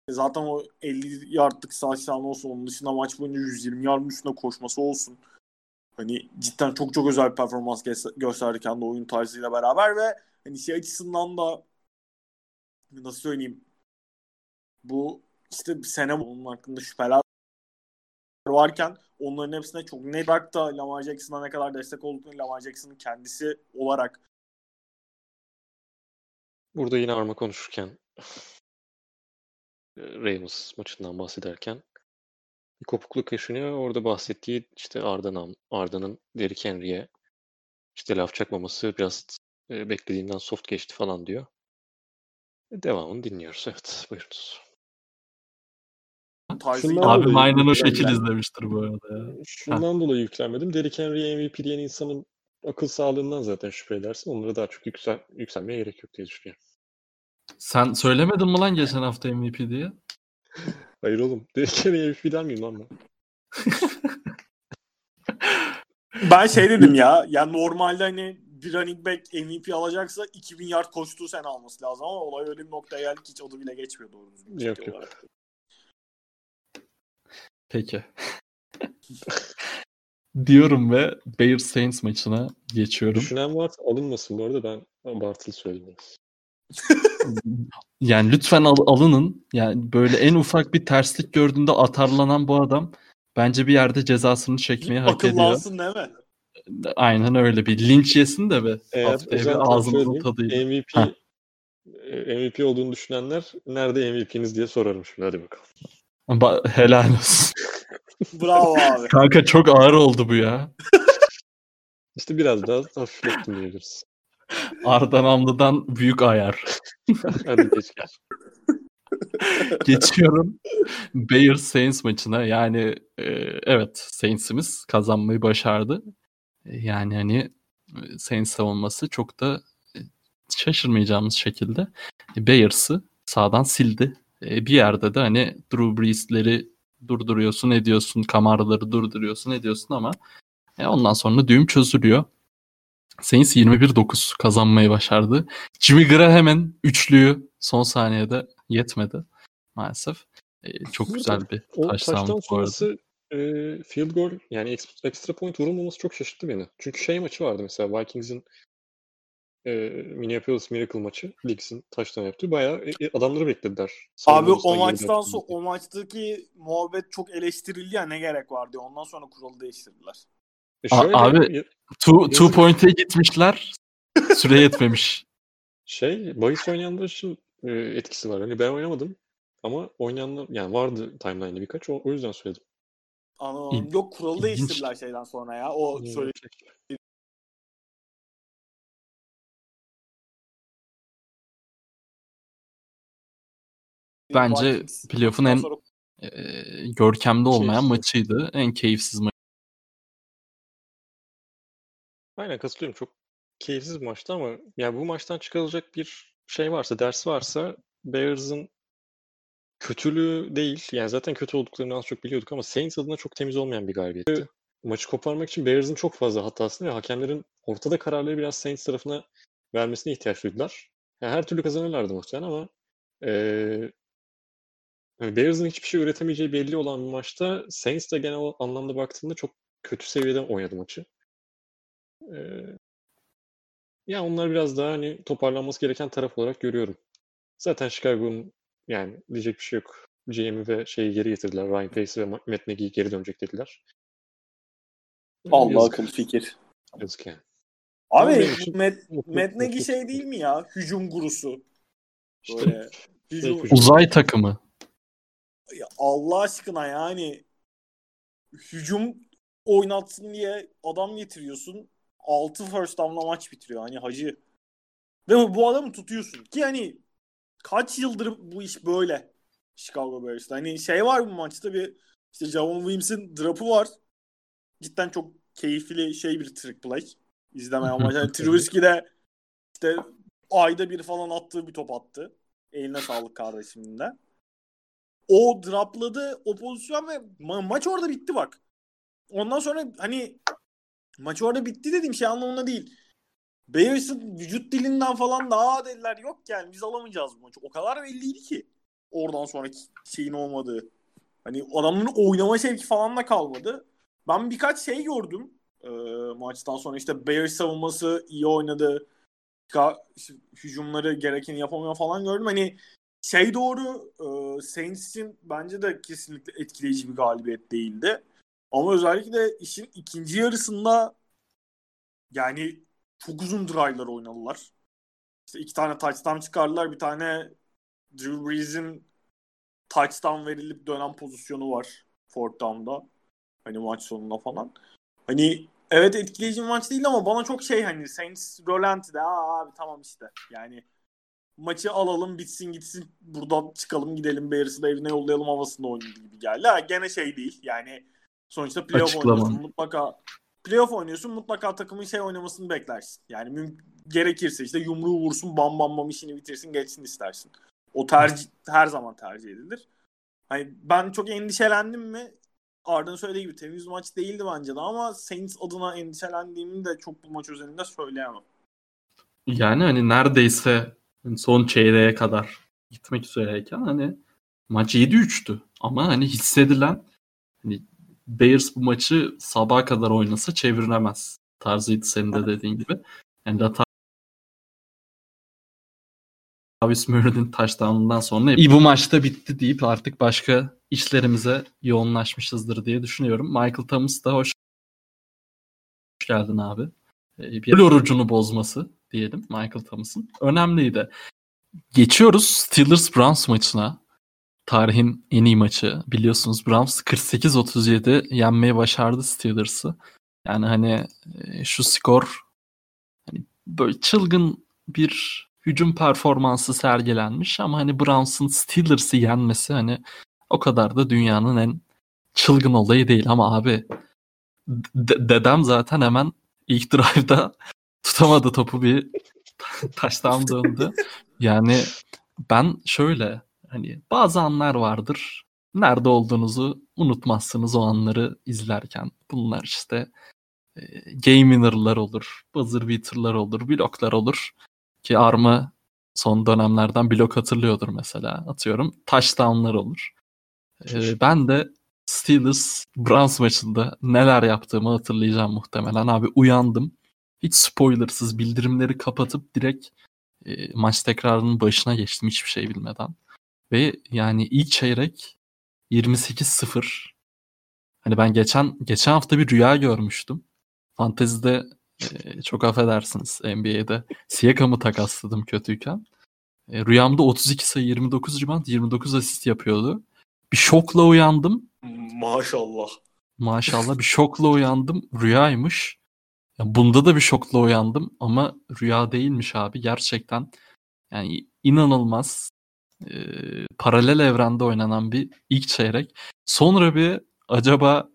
E, Zaten o 50 yardlık touchdown olsun. Onun dışında maç boyunca 120 yardın üstünde koşması olsun. Hani cidden çok çok özel bir performans gö- gösterdi kendi oyun tarzıyla beraber ve hani şey açısından da nasıl söyleyeyim bu işte sene onun hakkında şüpheler varken onların hepsine çok net olarak da Lamar Jackson'a ne kadar destek olduğunu Lamar Jackson'ın kendisi olarak Burada yine Arma konuşurken e, Ravens maçından bahsederken bir kopukluk yaşanıyor. Orada bahsettiği işte Arda'nın Arda'nın Derrick Henry'e işte laf çakmaması biraz e, beklediğinden soft geçti falan diyor. E, Devamını dinliyoruz. Evet, buyurunuz. Şundan dolayı aynen o şekil izlemiştir bu arada ya. Şundan dolayı yüklenmedim. Derrick Henry'e MVP diyen insanın akıl sağlığından zaten şüphe edersin. Onlara daha çok yüksel, yükselmeye gerek yok diye düşünüyorum. Sen söylemedin mi lan geçen hafta MVP diye? [laughs] Hayır oğlum. Derrick Henry'e MVP der miyim lan ben? [laughs] Ben şey dedim ya. Yani normalde hani bir running back MVP alacaksa 2000 yard koştuğu sene alması lazım ama olay öyle bir noktaya geldi ki hiç adı bile geçmiyor doğru düzgün. Yok, yok. olarak. Peki. Diyorum ve Bears Saints maçına geçiyorum. Düşünen varsa alınmasın bu arada ben abartılı söyledim. [laughs] yani lütfen al, alının. Yani böyle en ufak bir terslik gördüğünde atarlanan bu adam bence bir yerde cezasını çekmeyi hak ediyor. Akıllansın değil mi? Aynen öyle bir linç yesin de be. Eğer bir ağzımızın tadıyla. MVP e, MVP olduğunu düşünenler nerede MVP'niz diye sorarım şimdi hadi bakalım. Ba- helal olsun. Bravo abi. Kanka çok ağır oldu bu ya. İşte biraz daha hafiflettim diyebiliriz. Arda Namlı'dan büyük ayar. hadi geç geç. [laughs] Geçiyorum Bears Saints maçına. Yani e, evet Saints'imiz kazanmayı başardı. E, Yani hani e, Saints savunması çok da e, şaşırmayacağımız şekilde Bears'ı sağdan sildi. E, Bir yerde de hani Drew Brees'leri durduruyorsun, ediyorsun, Kamara'ları durduruyorsun, ediyorsun ama e, ondan sonra düğüm çözülüyor. Saints 21-9 kazanmayı başardı. Jimmy Graham'ın üçlüyü son saniyede yetmedi maalesef. E, çok Burada güzel bir touchdown bu arada. sonrası e, field goal yani extra point vurulmaması çok şaşırttı beni. Çünkü şey maçı vardı mesela Vikings'in e, Minneapolis Miracle maçı. Leagues'in touchdown yaptığı. Bayağı e, e, adamları beklediler. Abi o maçtan sonra o maçtaki muhabbet çok eleştirildi ya ne gerek var diye. Ondan sonra kuralı değiştirdiler. E A- şöyle, abi- ya- Two, two point'e gitmişler. Süre [laughs] yetmemiş. şey bahis oynayanlar için e, etkisi var. Hani ben oynamadım ama oynayanlar yani vardı timeline'de birkaç. O, o yüzden söyledim. Anlamadım. İl- Yok kuralı ilginç. değiştirdiler şeyden sonra ya. O Hmm, Bence playoff'un en sonra e, görkemli olmayan Keyifli. maçıydı. En keyifsiz maç. Aynen katılıyorum. Çok keyifsiz bir maçtı ama yani bu maçtan çıkarılacak bir şey varsa, ders varsa Bears'ın kötülüğü değil. Yani zaten kötü olduklarını az çok biliyorduk ama Saints adına çok temiz olmayan bir galibiyetti. Maçı koparmak için Bears'ın çok fazla hatasını ve hakemlerin ortada kararları biraz Saints tarafına vermesine ihtiyaç duydular. Yani her türlü kazanırlardı muhtemelen ama eee yani Bears'ın hiçbir şey üretemeyeceği belli olan bir maçta Saints de genel anlamda baktığında çok kötü seviyede oynadı maçı. Eee ya onlar biraz daha hani toparlanması gereken taraf olarak görüyorum. Zaten Chicago'nun yani diyecek bir şey yok. GM'i ve şeyi geri getirdiler. Ryan Pace ve Ma- Matt Nagy geri dönecek dediler. Allah yazık, akıl fikir. yazık yani. Abi Matt, Matt Nagy şey değil mi ya? Hücum gurusu. Böyle hücum, hücum. Uzay takımı. Ya Allah aşkına yani hücum oynatsın diye adam getiriyorsun. 6 first down'la maç bitiriyor. Hani hacı. Ve bu adamı tutuyorsun. Ki hani kaç yıldır bu iş böyle Chicago Bears'ta. Hani şey var bu maçta bir işte Javon Williams'in drop'u var. Cidden çok keyifli şey bir trick play. İzlemeyen maç. Yani [laughs] Trubisky de işte ayda bir falan attığı bir top attı. Eline sağlık kardeşimin de. O dropladı o pozisyon ve ma- maç orada bitti bak. Ondan sonra hani maç orada bitti dediğim şey anlamında değil. Bears'ın vücut dilinden falan daha dediler yok yani biz alamayacağız bu maçı. O kadar belliydi ki oradan sonraki şeyin olmadığı. Hani adamın oynama şevki falan da kalmadı. Ben birkaç şey gördüm e, maçtan sonra. işte Bears savunması iyi oynadı. Hücumları gerekeni yapamıyor falan gördüm. Hani şey doğru e, Saints için bence de kesinlikle etkileyici bir galibiyet değildi. Ama özellikle işin ikinci yarısında yani çok uzun drive'lar oynadılar. İşte iki tane touchdown çıkardılar. Bir tane Drew Brees'in touchdown verilip dönen pozisyonu var fourth down'da. Hani maç sonunda falan. Hani evet etkileyici bir maç değil ama bana çok şey hani Saints Rolanti'de aa abi tamam işte. Yani maçı alalım bitsin gitsin buradan çıkalım gidelim Bears'ı da evine yollayalım havasında oynadı gibi geldi. Ha, gene şey değil yani sonuçta playoff Açıklama. oynuyorsun mutlaka playoff oynuyorsun mutlaka takımın şey oynamasını beklersin. Yani müm- gerekirse işte yumruğu vursun bam bam bam işini bitirsin geçsin istersin. O tercih her zaman tercih edilir. Hani ben çok endişelendim mi? Arda'nın söylediği gibi temiz maç değildi bence de ama Saints adına endişelendiğimi de çok bu maç özelinde söyleyemem. Yani hani neredeyse son çeyreğe kadar gitmek üzereyken hani maç 7-3'tü. Ama hani hissedilen hani Bears bu maçı sabaha kadar oynasa çeviremez tarzıydı senin de dediğin gibi. Yani Latar Travis Murray'nin touchdown'undan sonra iyi bu maçta bitti deyip artık başka işlerimize yoğunlaşmışızdır diye düşünüyorum. Michael Thomas da hoş geldin abi. Ee, Bir orucunu bozması diyelim Michael Thomas'ın. Önemliydi. Geçiyoruz Steelers Browns maçına. Tarihin en iyi maçı. Biliyorsunuz Browns 48-37 yenmeyi başardı Steelers'ı. Yani hani e, şu skor hani böyle çılgın bir hücum performansı sergilenmiş ama hani Browns'ın Steelers'ı yenmesi hani o kadar da dünyanın en çılgın olayı değil ama abi de- dedem zaten hemen ilk drive'da tutamadı topu bir taştan döndü. Yani ben şöyle hani bazı anlar vardır. Nerede olduğunuzu unutmazsınız o anları izlerken. Bunlar işte e, game winner'lar olur, buzzer beater'lar olur, bloklar olur. Ki Arma son dönemlerden blok hatırlıyordur mesela. Atıyorum touchdown'lar olur. E, ben de Steelers Browns maçında neler yaptığımı hatırlayacağım muhtemelen. Abi uyandım. Hiç spoilersız bildirimleri kapatıp direkt e, maç tekrarının başına geçtim hiçbir şey bilmeden. Ve yani ilk çeyrek 28-0. Hani ben geçen geçen hafta bir rüya görmüştüm. Fantezide e, çok affedersiniz NBA'de Siakam'ı takasladım kötüyken. E, rüyamda 32 sayı 29 rebound 29 asist yapıyordu. Bir şokla uyandım. Maşallah. Maşallah bir şokla uyandım. Rüyaymış. Bunda da bir şokla uyandım ama rüya değilmiş abi. Gerçekten yani inanılmaz e, paralel evrende oynanan bir ilk çeyrek. Sonra bir acaba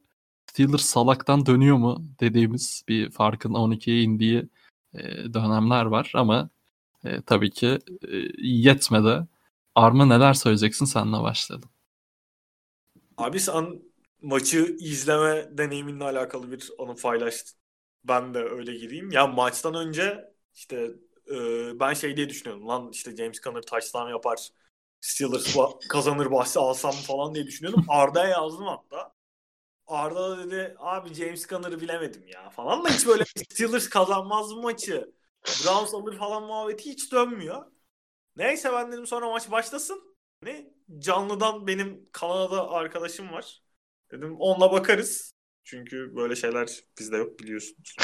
Steelers salaktan dönüyor mu dediğimiz bir farkın 12'ye indiği e, dönemler var ama e, tabii ki e, yetmedi. Arma neler söyleyeceksin senle başlayalım. Abi sen maçı izleme deneyiminle alakalı bir anı paylaştın. Ben de öyle gireyim. Ya maçtan önce işte e, ben şey diye düşünüyordum. Lan işte James Conner touchdown yapar. Steelers [laughs] kazanır bahsi alsam falan diye düşünüyordum. Arda'ya yazdım hatta. Arda da dedi abi James Conner'ı bilemedim ya falan da hiç böyle [laughs] Steelers kazanmaz bu maçı. Browns alır falan muhabbeti hiç dönmüyor. Neyse ben dedim sonra maç başlasın. Ne? Canlıdan benim Kanada'da arkadaşım var. Dedim onunla bakarız. Çünkü böyle şeyler bizde yok biliyorsunuz.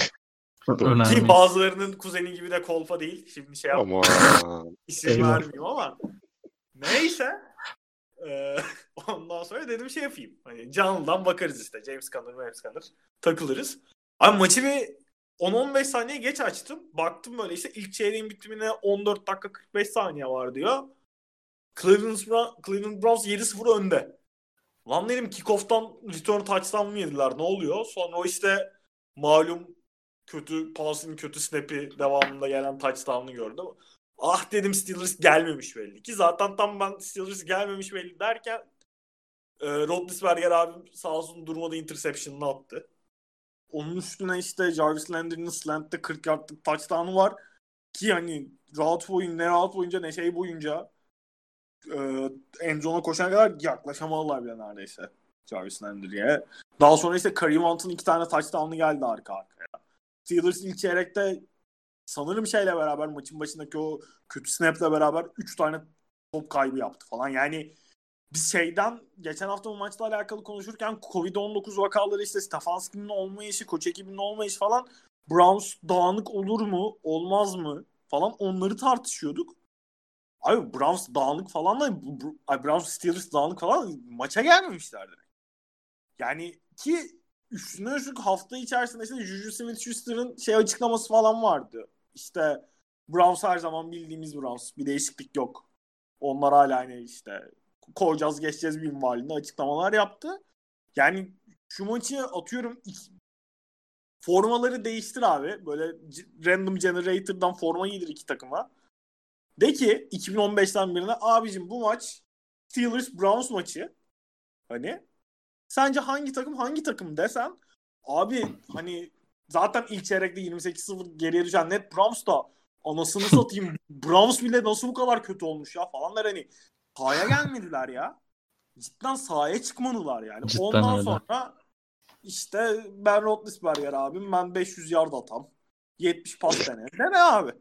Önemli. Ki bazılarının kuzeni gibi de kolpa değil. Şimdi şey yapma Ama [laughs] isim vermeyeyim ama. Neyse. Ee, [laughs] ondan sonra dedim şey yapayım. Hani canlıdan bakarız işte. James Conner, James Conner. Takılırız. Abi maçı bir 10-15 saniye geç açtım. Baktım böyle işte ilk çeyreğin bitimine 14 dakika 45 saniye var diyor. Cleveland, Bra- Cleveland Browns 7-0 önde. Lan dedim kickoff'tan return touchdown mı yediler ne oluyor? Sonra o işte malum kötü pass'ın kötü snap'i devamında gelen touchdown'ı gördüm. Ah dedim Steelers gelmemiş belli ki. Zaten tam ben Steelers gelmemiş belli derken e, Roethlisberger abim sağ olsun durmadı interception'ını attı. Onun üstüne işte Jarvis Landry'nin slant'te 40 yardlık touchdown'u var. Ki hani rahat boyunca ne rahat boyunca ne şey boyunca e, endzona koşana kadar yaklaşamadılar bile neredeyse Jarvis Landry'e. Daha sonra işte Kareem Hunt'ın iki tane touchdown'u geldi arka arkaya. Steelers ilk çeyrekte sanırım şeyle beraber maçın başındaki o kötü snap'le beraber 3 tane top kaybı yaptı falan. Yani biz şeyden geçen hafta bu maçla alakalı konuşurken Covid-19 vakaları işte Stefanski'nin olmayışı, koç ekibinin olmayışı falan Browns dağınık olur mu, olmaz mı falan onları tartışıyorduk. Abi Browns dağınık falan da ay Browns Steelers dağınık falan maça gelmemişler direkt. Yani ki üstüne üstlük hafta içerisinde işte Juju Smith-Schuster'ın şey açıklaması falan vardı. İşte Browns her zaman bildiğimiz Browns. Bir değişiklik yok. Onlar hala hani işte koyacağız geçeceğiz bir halinde açıklamalar yaptı. Yani şu maçı atıyorum formaları değiştir abi. Böyle random generator'dan forma giydir iki takıma. De ki 2015'ten birine abicim bu maç Steelers Browns maçı. Hani sence hangi takım hangi takım desen abi hani zaten ilk çeyrekte 28-0 geriye düşen net Browns da anasını [laughs] satayım Browns bile nasıl bu kadar kötü olmuş ya falan der hani sahaya gelmediler ya. Cidden sahaya çıkmadılar yani. Cidden Ondan öyle. sonra işte Ben Roethlisberger abim ben 500 yard atam. 70 pas dene. Dene abi.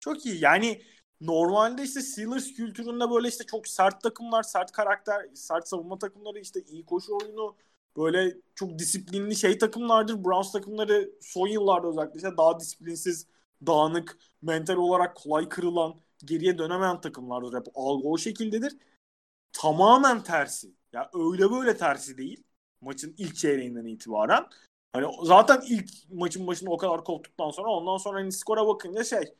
Çok iyi. Yani normalde işte Steelers kültüründe böyle işte çok sert takımlar, sert karakter, sert savunma takımları işte iyi koşu oyunu böyle çok disiplinli şey takımlardır. Browns takımları son yıllarda özellikle işte daha disiplinsiz, dağınık, mental olarak kolay kırılan, geriye dönemeyen takımlardır. Hep algı o şekildedir. Tamamen tersi. Ya yani öyle böyle tersi değil. Maçın ilk çeyreğinden itibaren. Hani zaten ilk maçın başında o kadar koptuktan sonra ondan sonra hani skora bakınca şey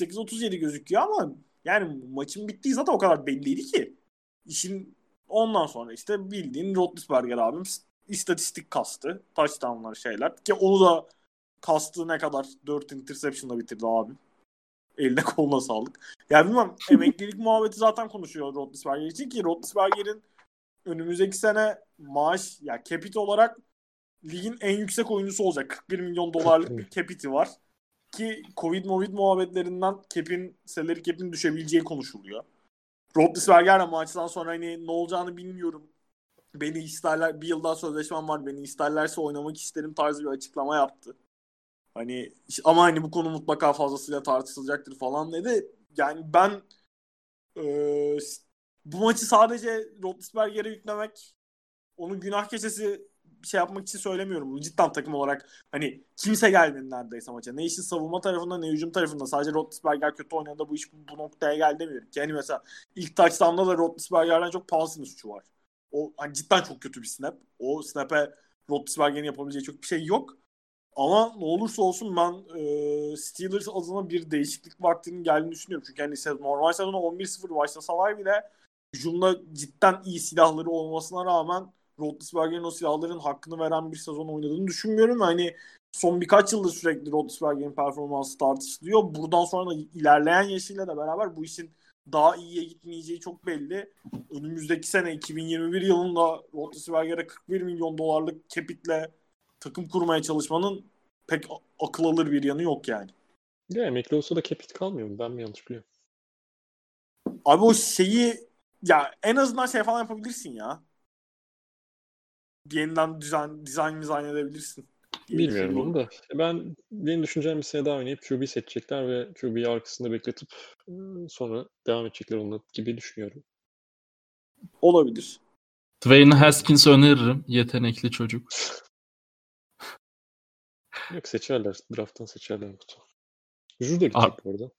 8-37 gözüküyor ama yani maçın bittiği zaten o kadar belliydi ki. İşin ondan sonra işte bildiğin Roethlisberger abim istatistik kastı. Touchdownlar şeyler. Ki onu da kastı ne kadar 4 interception'la bitirdi abi. Eline koluna sağlık. Yani bilmem [laughs] emeklilik muhabbeti zaten konuşuyor Roethlisberger için ki Roethlisberger'in önümüzdeki sene maaş ya yani capit olarak ligin en yüksek oyuncusu olacak. 41 milyon dolarlık bir capit'i var. Ki Covid Movid muhabbetlerinden cap'in, salary cap'in düşebileceği konuşuluyor. Roethlisberger de maçtan sonra hani ne olacağını bilmiyorum. Beni isterler, bir yıl daha sözleşmem var. Beni isterlerse oynamak isterim tarzı bir açıklama yaptı. Hani ama hani bu konu mutlaka fazlasıyla tartışılacaktır falan dedi. Yani ben e, bu maçı sadece Roethlisberger'e yüklemek onu günah keçesi şey yapmak için söylemiyorum bunu. Cidden takım olarak hani kimse gelmedi neredeyse maça. Ne işin savunma tarafında ne hücum tarafında. Sadece Roethlisberger kötü oynadı bu iş bu, noktaya geldi demiyorum. Yani mesela ilk touchdown'da da Roethlisberger'den çok Paulson'ın suçu var. O hani cidden çok kötü bir snap. O snap'e Roethlisberger'in yapabileceği çok bir şey yok. Ama ne olursa olsun ben e, Steelers adına bir değişiklik vaktinin geldiğini düşünüyorum. Çünkü hani normal sezonu 11-0 başlasalar bile hücumda cidden iyi silahları olmasına rağmen Roethlisberger'in o silahların hakkını veren bir sezon oynadığını düşünmüyorum. Hani son birkaç yıldır sürekli Roethlisberger'in performansı tartışılıyor. Buradan sonra da ilerleyen yaşıyla da beraber bu işin daha iyiye gitmeyeceği çok belli. Önümüzdeki sene 2021 yılında Roethlisberger'e 41 milyon dolarlık capitle takım kurmaya çalışmanın pek akıl alır bir yanı yok yani. Ya emekli olsa da capit kalmıyor mu? Ben mi yanlış biliyorum? Abi o şeyi ya en azından şey falan yapabilirsin ya yeniden dizayn, dizayn dizayn edebilirsin. Bilmiyorum onu da. Ben benim düşüncem bir sene daha oynayıp QB seçecekler ve QB'yi arkasında bekletip sonra devam edecekler onunla gibi düşünüyorum. Olabilir. Dwayne Haskins öneririm. Yetenekli çocuk. [laughs] Yok seçerler. Draft'tan seçerler. Juju da gidecek bu arada.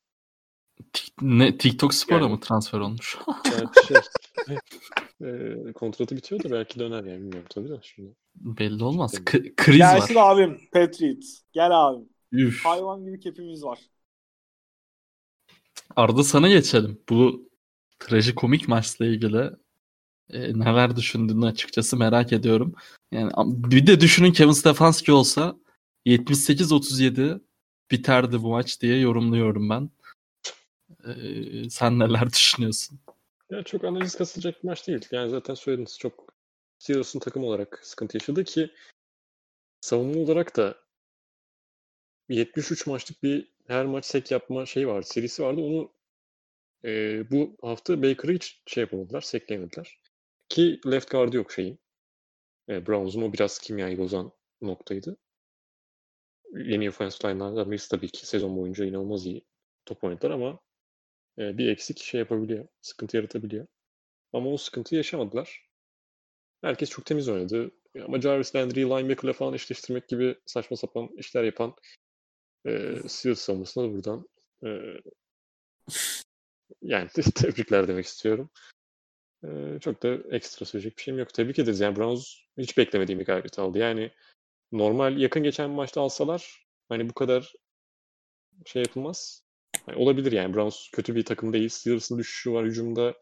Ne, TikTok Spor'a yani, mı transfer olmuş? yani şey, [laughs] e, kontratı bitiyor da belki döner yani bilmiyorum tabii de şimdi. Belli olmaz. K- kriz Gelsin var. abim Patriots. Gel abim. Üf. Hayvan gibi kepimiz var. Arda sana geçelim. Bu trajikomik maçla ilgili e, neler düşündüğünü açıkçası merak ediyorum. Yani bir de düşünün Kevin Stefanski olsa 78-37 biterdi bu maç diye yorumluyorum ben. Ee, sen neler düşünüyorsun? Ya çok analiz kasılacak bir maç değil. Yani zaten söylediniz çok Steelers'ın takım olarak sıkıntı yaşadı ki savunma olarak da 73 maçlık bir her maç sek yapma şey vardı, serisi vardı. Onu e, bu hafta Baker'ı hiç şey yapamadılar, sekleyemediler. Ki left guard'ı yok şeyin. E, Browns'un o biraz kimyayı bozan noktaydı. Yeni offensive line'lardan birisi tabii ki sezon boyunca inanılmaz iyi top oynadılar ama e, bir eksik şey yapabiliyor. Sıkıntı yaratabiliyor. Ama o sıkıntıyı yaşamadılar. Herkes çok temiz oynadı. Ama Jarvis Landry'i linebacker'la falan eşleştirmek gibi saçma sapan işler yapan e, Steelers savunmasına da buradan e, yani [laughs] tebrikler demek istiyorum. E, çok da ekstra söyleyecek bir şeyim yok. Tebrik ederiz. Yani Browns hiç beklemediğim bir galibiyet aldı. Yani normal yakın geçen maçta alsalar hani bu kadar şey yapılmaz. Yani olabilir yani. Browns kötü bir takım değil. Steelers'ın düşüşü var hücumda.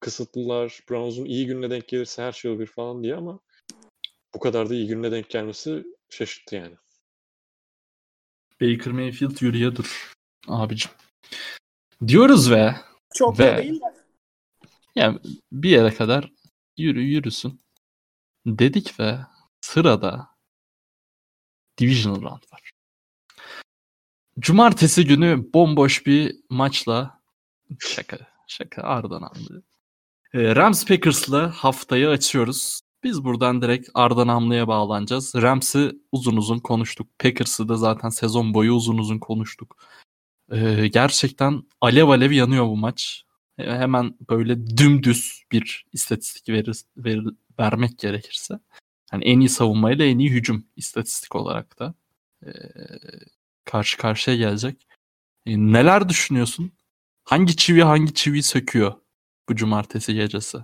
Kısıtlılar. Browns'un iyi gününe denk gelirse her şey olur falan diye ama bu kadar da iyi gününe denk gelmesi şaşırttı yani. Baker Mayfield yürüye dur abicim. Diyoruz ve çok ve, da değil de. Yani bir yere kadar yürü yürüsün. Dedik ve sırada Divisional Round var. Cumartesi günü bomboş bir maçla şaka şaka Ardan Namlı. Ee, Rams Packers'la haftayı açıyoruz. Biz buradan direkt Ardan Namlı'ya bağlanacağız. Rams'i uzun uzun konuştuk. Packers'ı da zaten sezon boyu uzun uzun konuştuk. Ee, gerçekten alev alev yanıyor bu maç. Hemen böyle dümdüz bir istatistik verir, verir, vermek gerekirse. Yani en iyi savunmayla en iyi hücum istatistik olarak da e, karşı karşıya gelecek. E, neler düşünüyorsun? Hangi çivi hangi çivi söküyor bu cumartesi gecesi?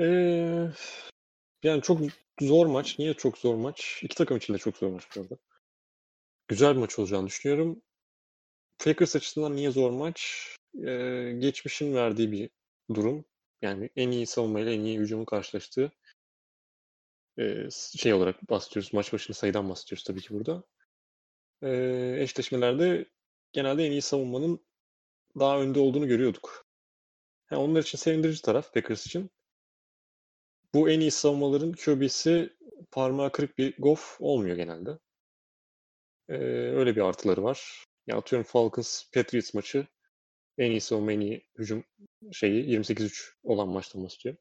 Ee, yani çok zor maç. Niye çok zor maç? İki takım için de çok zor maç bu. Güzel bir maç olacağını düşünüyorum. Packers açısından niye zor maç? Ee, geçmişin verdiği bir durum. Yani en iyi savunmayla en iyi hücumun karşılaştığı şey olarak bahsediyoruz. Maç başına sayıdan bahsediyoruz tabii ki burada. E, eşleşmelerde genelde en iyi savunmanın daha önde olduğunu görüyorduk. Yani onlar için sevindirici taraf Packers için. Bu en iyi savunmaların QB'si parmağı kırık bir Goff olmuyor genelde. Ee, öyle bir artıları var. Ya atıyorum Falcons Patriots maçı en iyi savunma en iyi hücum şeyi 28-3 olan maçtan bahsediyorum.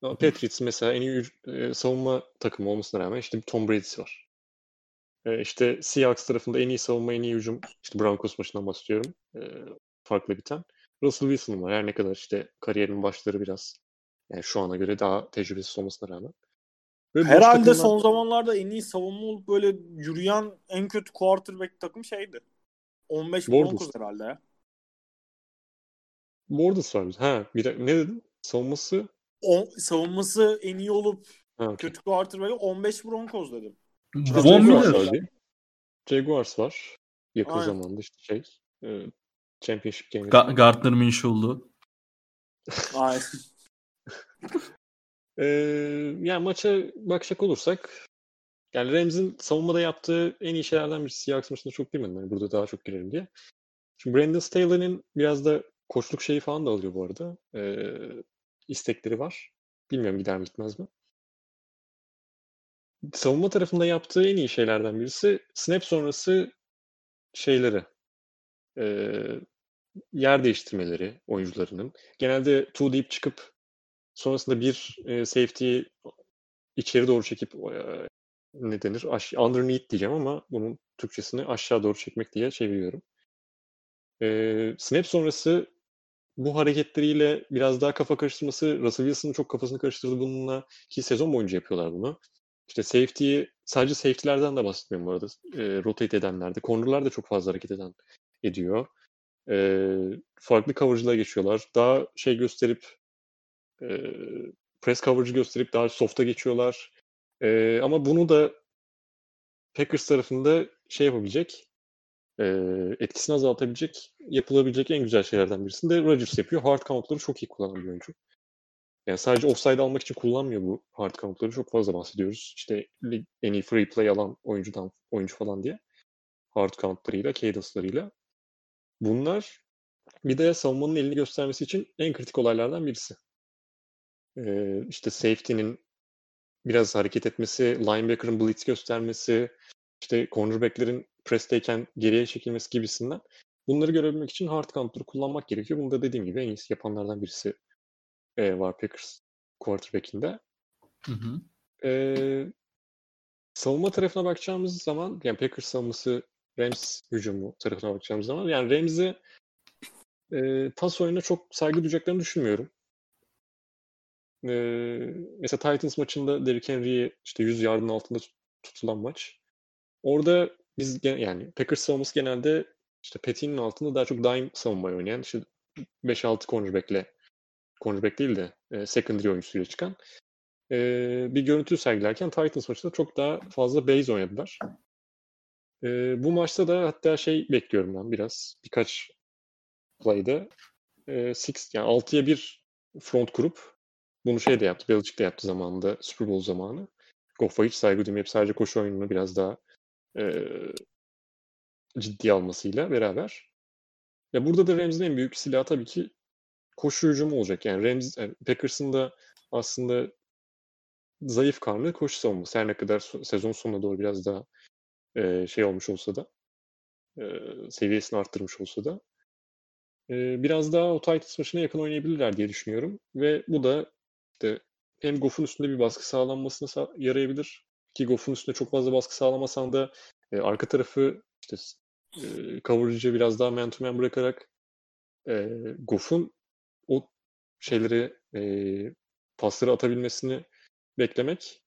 Patriots mesela en iyi e, savunma takımı olmasına rağmen işte Tom Brady'si var. E, işte Seahawks tarafında en iyi savunma en iyi hücum işte Broncos maçından bahsediyorum. E, farklı biten. Russell Wilson var. Her ne kadar işte kariyerin başları biraz yani şu ana göre daha tecrübesiz olmasına rağmen. Ve Herhalde takımlar... son zamanlarda en iyi savunma olup böyle yürüyen en kötü quarterback takım şeydi. 15 Broncos herhalde ya. Borders var. Ha, bir de, ne dedin? Savunması? O, savunması en iyi olup okay. kötü quarterback 15 Broncos dedim. Von Miller. Jaguars var. Yakın Aynen. zamanda işte şey. E, championship game. Ga- Gardner Minshew'lu. Aynen. Ee, [laughs] yani maça bakacak olursak yani Rams'in savunmada yaptığı en iyi şeylerden birisi Seahawks maçında çok bilmedim. Yani burada daha çok girelim diye. Şimdi Brandon Staley'nin biraz da koçluk şeyi falan da alıyor bu arada. Ee, istekleri var. Bilmiyorum gider mi gitmez mi? Savunma tarafında yaptığı en iyi şeylerden birisi snap sonrası şeyleri e, yer değiştirmeleri oyuncularının. Genelde two deep çıkıp Sonrasında bir e, safety'yi içeri doğru çekip e, ne denir? Aş underneath diyeceğim ama bunun Türkçesini aşağı doğru çekmek diye çeviriyorum. E, snap sonrası bu hareketleriyle biraz daha kafa karıştırması, Russell Wilson'ın çok kafasını karıştırdı bununla ki sezon boyunca yapıyorlar bunu. İşte safety'yi sadece safety'lerden de bahsetmiyorum bu arada. E, rotate edenlerde. Corner'lar da çok fazla hareket eden ediyor. E, farklı coverage'lara geçiyorlar. Daha şey gösterip e, press coverage gösterip daha soft'a geçiyorlar. E, ama bunu da Packers tarafında şey yapabilecek, e, etkisini azaltabilecek, yapılabilecek en güzel şeylerden birisini de Rodgers yapıyor. Hard count'ları çok iyi kullanan bir oyuncu. Yani sadece offside almak için kullanmıyor bu hard count'ları. Çok fazla bahsediyoruz. İşte en iyi free play alan oyuncudan oyuncu falan diye. Hard count'larıyla, cadence'larıyla. Bunlar bir de savunmanın elini göstermesi için en kritik olaylardan birisi. Ee, işte safety'nin biraz hareket etmesi, linebacker'ın blitz göstermesi, işte cornerback'lerin pressteyken geriye çekilmesi gibisinden bunları görebilmek için hard counter'ı kullanmak gerekiyor. Bunu da dediğim gibi en iyisi yapanlardan birisi e, var Packers quarterback'inde. Hı hı. E, savunma tarafına bakacağımız zaman yani Packers savunması Rams hücumu tarafına bakacağımız zaman yani Rams'i e, pas oyununa çok saygı duyacaklarını düşünmüyorum. Ee, mesela Titans maçında Derrick Henry'yi işte 100 yardın altında tutulan maç. Orada biz yani Packers savunması genelde işte Petty'nin altında daha çok dime savunmayı oynayan işte 5-6 cornerback'le cornerback değil de e, secondary oyuncusuyla çıkan e, bir görüntü sergilerken Titans maçında çok daha fazla base oynadılar. E, bu maçta da hatta şey bekliyorum ben biraz birkaç play'de e, six, yani 6'ya 1 front kurup bunu şey de yaptı. Belichick de yaptı zamanında Super Bowl zamanı. Goff'a hiç saygı duymayıp sadece koşu oyununu biraz daha e, ciddiye almasıyla beraber. Ya burada da Rams'in en büyük silahı tabii ki koşu hücumu olacak. Yani Rams, yani Packers'ın da aslında zayıf karnı koşu savunması. Her ne kadar sezon sonuna doğru biraz daha e, şey olmuş olsa da e, seviyesini arttırmış olsa da e, biraz daha o Titans maçına yakın oynayabilirler diye düşünüyorum. Ve bu da işte hem Goff'un üstünde bir baskı sağlanmasına yarayabilir ki Goff'un üstünde çok fazla baskı sağlamasan da E, arka tarafı işte e, biraz daha man to man bırakarak e, Goff'un o şeyleri e, pasları atabilmesini beklemek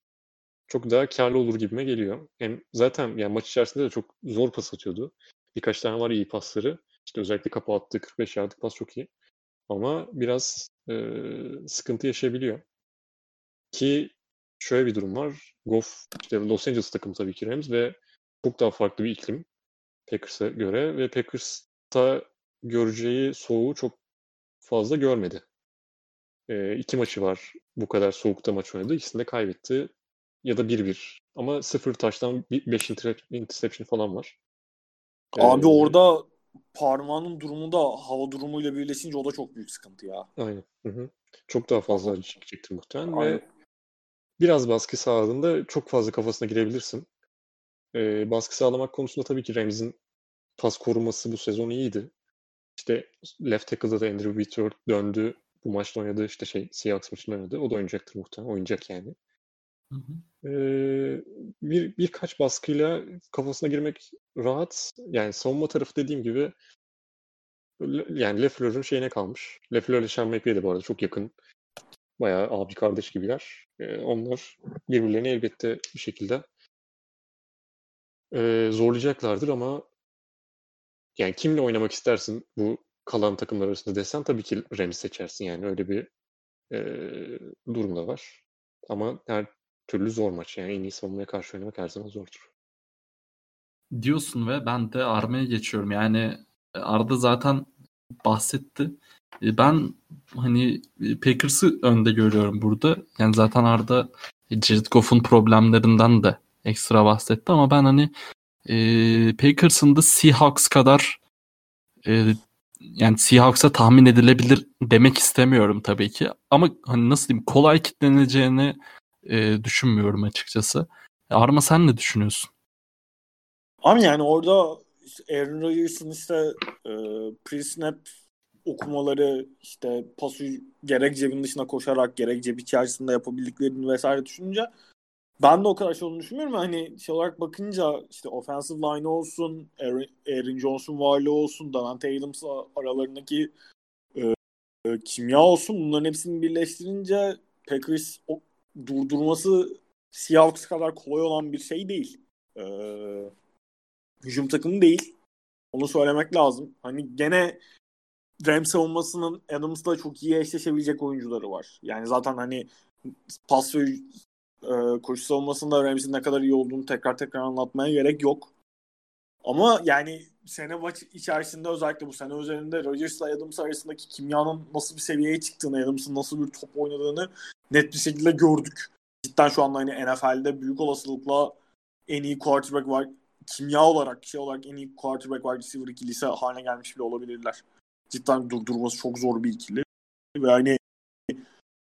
çok daha karlı olur gibime geliyor. Hem zaten yani maç içerisinde de çok zor pas atıyordu. Birkaç tane var iyi pasları. İşte özellikle kapı attığı 45 yardlık pas çok iyi. Ama biraz e, sıkıntı yaşayabiliyor. Ki şöyle bir durum var. Goff işte Los Angeles takımı tabii ki Rams ve çok daha farklı bir iklim Packers'a göre ve Packers'ta göreceği soğuğu çok fazla görmedi. E, iki maçı var bu kadar soğukta maç oynadı. İkisini de kaybetti. Ya da 1-1. Ama sıfır taştan 5 interception falan var. Abi ee, orada parmağının durumu da hava durumuyla birleşince o da çok büyük sıkıntı ya. Aynen. Hı hı. Çok daha fazla acı çekecektir muhtemelen Aynen. ve biraz baskı sağladığında çok fazla kafasına girebilirsin. Ee, baskı sağlamak konusunda tabii ki Rams'in pas koruması bu sezon iyiydi. İşte left tackle'da da Andrew Whitworth döndü. Bu maçta oynadı işte şey Seahawks maçında oynadı. O da oynayacaktır muhtemelen. Oynayacak yani. Hı hı. Ee, bir birkaç baskıyla kafasına girmek rahat. Yani savunma tarafı dediğim gibi yani Lefleur'ün şeyine kalmış. Lefleur ile Sean McVay de bu arada çok yakın. Bayağı abi kardeş gibiler. Ee, onlar birbirlerini elbette bir şekilde e, zorlayacaklardır ama yani kimle oynamak istersin bu kalan takımlar arasında desen tabii ki Rams seçersin yani öyle bir e, durum da var. Ama her türlü zor maç yani en iyi savunmaya karşı oynamak her zaman zordur. Diyorsun ve ben de Arma'ya geçiyorum. Yani Arda zaten bahsetti. E, ben hani Packers'ı önde görüyorum burada. Yani zaten Arda Jared Goff'un problemlerinden de ekstra bahsetti ama ben hani e, Packers'ın da Seahawks kadar e, yani Seahawks'a tahmin edilebilir demek istemiyorum tabii ki. Ama hani nasıl diyeyim kolay kitleneceğini e, düşünmüyorum açıkçası. Arma sen ne düşünüyorsun? Ama yani orada Aaron Rodgers'ın işte e, pre-snap okumaları işte pası gerek cebin dışına koşarak gerek cep içerisinde yapabildiklerini vesaire düşününce ben de o kadar şey olduğunu düşünmüyorum. Hani şey olarak bakınca işte offensive line olsun, Aaron, Aaron Johnson varlığı olsun, Davante Adams aralarındaki e, e, kimya olsun bunların hepsini birleştirince Packers o, durdurması Seahawks kadar kolay olan bir şey değil. Ee, hücum takımı değil. Onu söylemek lazım. Hani gene Rams savunmasının Adams'la çok iyi eşleşebilecek oyuncuları var. Yani zaten hani pas ve e, koşu savunmasında Rams'in ne kadar iyi olduğunu tekrar tekrar anlatmaya gerek yok. Ama yani sene maç içerisinde özellikle bu sene üzerinde Rodgers'la Adams arasındaki kimyanın nasıl bir seviyeye çıktığını, Adams'ın nasıl bir top oynadığını net bir şekilde gördük. Cidden şu anda hani NFL'de büyük olasılıkla en iyi quarterback var. Kimya olarak, şey olarak en iyi quarterback var receiver ikilisi haline gelmiş bile olabilirler. Cidden durdurması çok zor bir ikili. Ve hani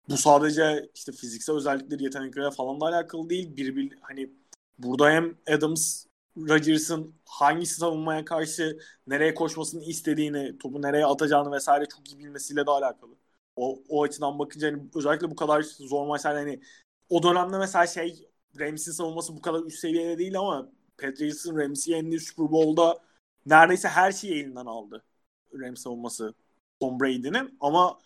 bu sadece işte fiziksel özellikleri, yetenekleri falan da alakalı değil. Bir, bir hani burada hem Adams Rodgers'ın hangi savunmaya karşı nereye koşmasını istediğini, topu nereye atacağını vesaire çok iyi bilmesiyle de alakalı. O, o açıdan bakınca hani özellikle bu kadar zor maçlar hani o dönemde mesela şey Rams'in savunması bu kadar üst seviyede değil ama Patriots'ın Rams'i yendiği Super Bowl'da neredeyse her şeyi elinden aldı. Rams savunması Tom Brady'nin ama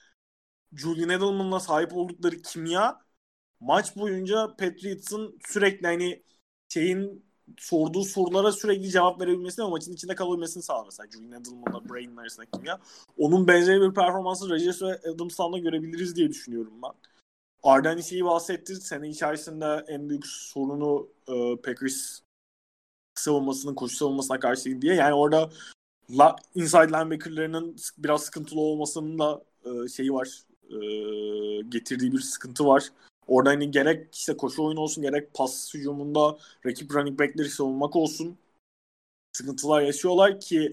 Julian Edelman'la sahip oldukları kimya maç boyunca Patriots'ın sürekli hani şeyin sorduğu sorulara sürekli cevap verebilmesini ve maçın içinde kalabilmesini sağlar. Mesela Julian Edelman'la Brain'in arasındaki kimya. Onun benzeri bir performansı Rodgers ve Adams'tan görebiliriz diye düşünüyorum ben. Arden şeyi bahsetti. Sene içerisinde en büyük sorunu e, Packers savunmasının koşu savunmasına karşı diye. Yani orada la, inside linebacker'larının biraz sıkıntılı olmasının da e, şeyi var. E, getirdiği bir sıkıntı var. Orada hani gerek işte koşu oyunu olsun gerek pas hücumunda rakip running back'leri savunmak olsun sıkıntılar yaşıyorlar ki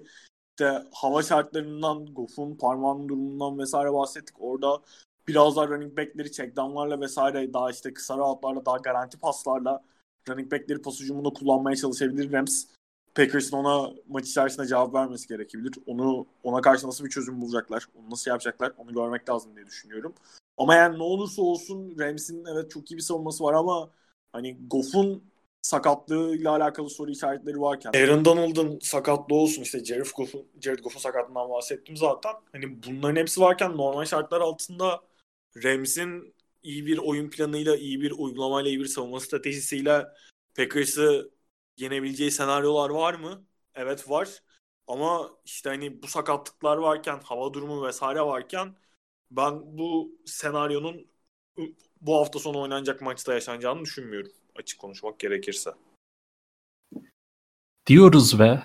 işte hava şartlarından, Goff'un parmağının durumundan vesaire bahsettik. Orada biraz daha running back'leri checkdownlarla vesaire daha işte kısa rahatlarla daha garanti paslarla running back'leri pas hücumunda kullanmaya çalışabilir Rams. Packers'ın ona maç içerisinde cevap vermesi gerekebilir. Onu ona karşı nasıl bir çözüm bulacaklar, onu nasıl yapacaklar onu görmek lazım diye düşünüyorum. Ama yani ne olursa olsun Rams'in evet çok iyi bir savunması var ama hani Goff'un sakatlığıyla alakalı soru işaretleri varken Aaron Donald'ın sakatlığı olsun işte Jared Goff'un Jared Goff'un sakatlığından bahsettim zaten. Hani bunların hepsi varken normal şartlar altında Rams'in iyi bir oyun planıyla, iyi bir uygulamayla, iyi bir savunma stratejisiyle Packers'ı yenebileceği senaryolar var mı? Evet var. Ama işte hani bu sakatlıklar varken, hava durumu vesaire varken ben bu senaryonun bu hafta sonu oynanacak maçta yaşanacağını düşünmüyorum açık konuşmak gerekirse. Diyoruz ve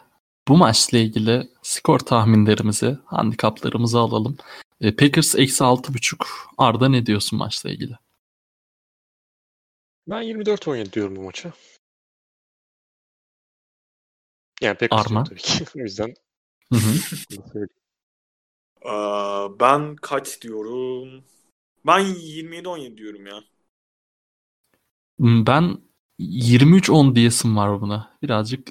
bu maçla ilgili skor tahminlerimizi, handikaplarımızı alalım. E, Packers eksi altı buçuk. Arda ne diyorsun maçla ilgili? Ben 24-17 diyorum bu maça. Yani Packers Arma. tabii ki. [laughs] o yüzden Hı hı. [laughs] Ee, ben kaç diyorum? Ben 27-17 diyorum ya. Ben 23-10 diyesim var buna. Birazcık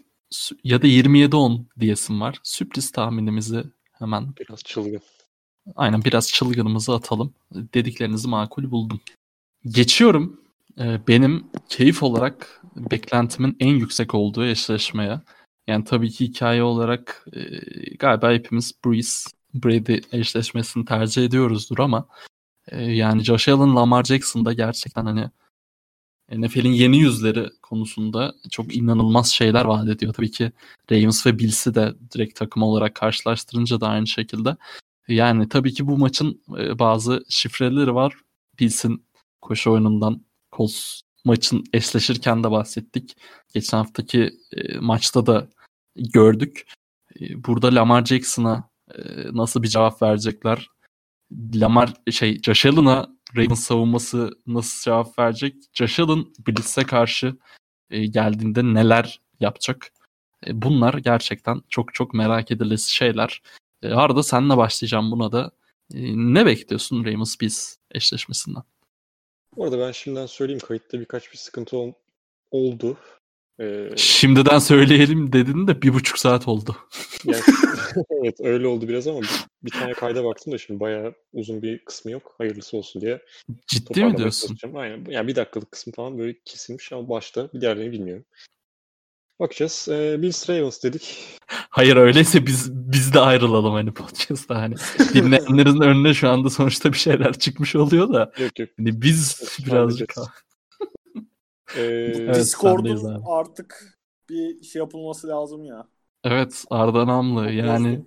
ya da 27-10 diyesim var. Sürpriz tahminimizi hemen biraz çılgın. aynen biraz çılgınımızı atalım. Dediklerinizi makul buldum. Geçiyorum e, benim keyif olarak beklentimin en yüksek olduğu eşleşmeye. Yani tabii ki hikaye olarak e, galiba hepimiz Breeze Brady eşleşmesini tercih ediyoruzdur ama e, yani Josh Allen Lamar Jackson da gerçekten hani NFL'in yeni yüzleri konusunda çok inanılmaz şeyler vaat ediyor. Tabii ki Ravens ve Bills'i de direkt takım olarak karşılaştırınca da aynı şekilde. Yani tabii ki bu maçın e, bazı şifreleri var. Bills'in koşu oyunundan Colts maçın eşleşirken de bahsettik. Geçen haftaki e, maçta da gördük. E, burada Lamar Jackson'a e, nasıl bir cevap verecekler? Lamar şey Josh Allen'a Ravens savunması nasıl cevap verecek? Josh Allen Blitz'e karşı e, geldiğinde neler yapacak? E, bunlar gerçekten çok çok merak edilesi şeyler. Arda senle başlayacağım buna da. Ne bekliyorsun Ravens Bills eşleşmesinden? Bu arada ben şimdiden söyleyeyim kayıtta birkaç bir sıkıntı ol- oldu. Ee, Şimdiden söyleyelim dedin de bir buçuk saat oldu. yani, [laughs] [laughs] evet öyle oldu biraz ama bir, bir tane kayda baktım da şimdi bayağı uzun bir kısmı yok. Hayırlısı olsun diye. Ciddi mi diyorsun? çalışacağım. Aynen. Yani bir dakikalık kısmı falan böyle kesilmiş ama başta bir diğerlerini bilmiyorum. Bakacağız. Ee, Bills Ravens dedik. Hayır öyleyse biz biz de ayrılalım hani podcast'ta hani [laughs] dinleyenlerin önüne şu anda sonuçta bir şeyler çıkmış oluyor da Yok yok. hani biz birazcık. Ee, Evet, Discord'un artık bir şey yapılması lazım ya. evet Arda Namlı yani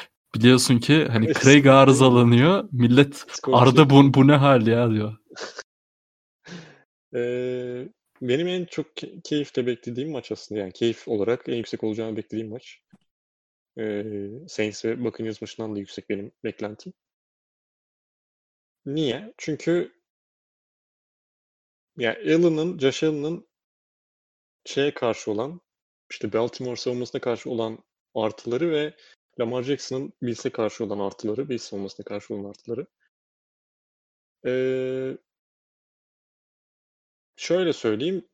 [laughs] biliyorsun ki hani. Craig arızalanıyor millet Arda bu, bu ne hal ya diyor. [laughs] Ee, benim en çok ke- keyifle beklediğim maç aslında. Yani keyif olarak en yüksek olacağını beklediğim maç. Ee, Saints ve Buccaneers maçından da yüksek benim beklentim. Niye? Çünkü yani Allen'ın, Josh Allen'ın şeye karşı olan işte Baltimore savunmasına karşı olan artıları ve Lamar Jackson'ın Bills'e karşı olan artıları, Bills savunmasına karşı olan artıları. Ee, şöyle söyleyeyim.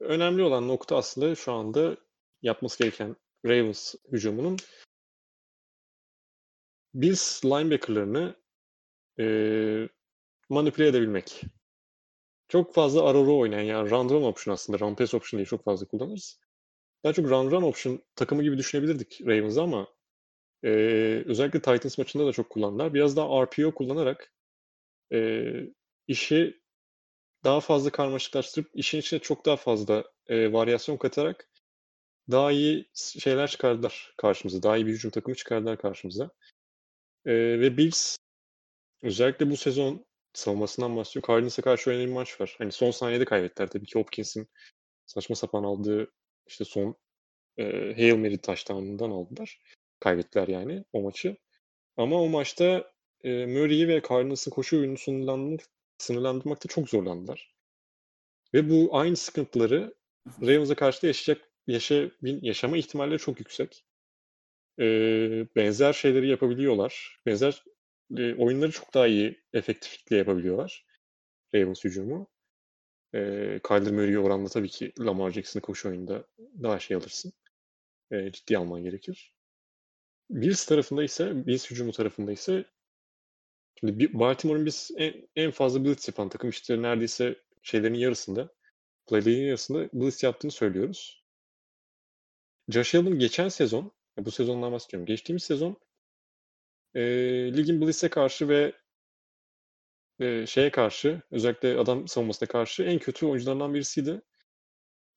Önemli olan nokta aslında şu anda yapması gereken Ravens hücumunun Bills linebacker'larını eee manipüle edebilmek. Çok fazla RRO oynayan yani run run option aslında. Run pass option diye çok fazla kullanırız. Daha çok run run option takımı gibi düşünebilirdik Ravens'ı ama eee, özellikle Titans maçında da çok kullandılar. Biraz daha RPO kullanarak eee, işi daha fazla karmaşıklaştırıp işin içine çok daha fazla eee, varyasyon katarak daha iyi şeyler çıkardılar karşımıza. Daha iyi bir hücum takımı çıkardılar karşımıza. Eee, ve Bills özellikle bu sezon savunmasından bahsediyor. Cardinals'a karşı oynanan bir maç var. Hani son saniyede kaybettiler tabii ki Hopkins'in saçma sapan aldığı işte son eee Hail Mary touchdown'undan aldılar. Kaybettiler yani o maçı. Ama o maçta eee Murray'i ve Cardinals'ın koşu oyununu sınırlandır, sınırlandırmakta çok zorlandılar. Ve bu aynı sıkıntıları Ravens'a karşı da yaşayacak, yaşa, yaşama ihtimalleri çok yüksek. Eee, benzer şeyleri yapabiliyorlar. Benzer eee, oyunları çok daha iyi efektiflikle yapabiliyorlar. Ravens hücumu. Eee Kyler Murray'e oranla tabii ki Lamar Jackson'ı koşu oyunda daha şey alırsın. Eee, ciddi alman gerekir. Bills tarafında ise, Bills hücumu tarafında ise şimdi Baltimore'un biz en, en fazla blitz yapan takım işte neredeyse şeylerin yarısında play'in yarısında blitz yaptığını söylüyoruz. Josh Allen geçen sezon, bu sezondan bahsediyorum. Geçtiğimiz sezon e, ligin blitz'e karşı ve e, şeye karşı, özellikle adam savunmasına karşı en kötü oyuncularından birisiydi.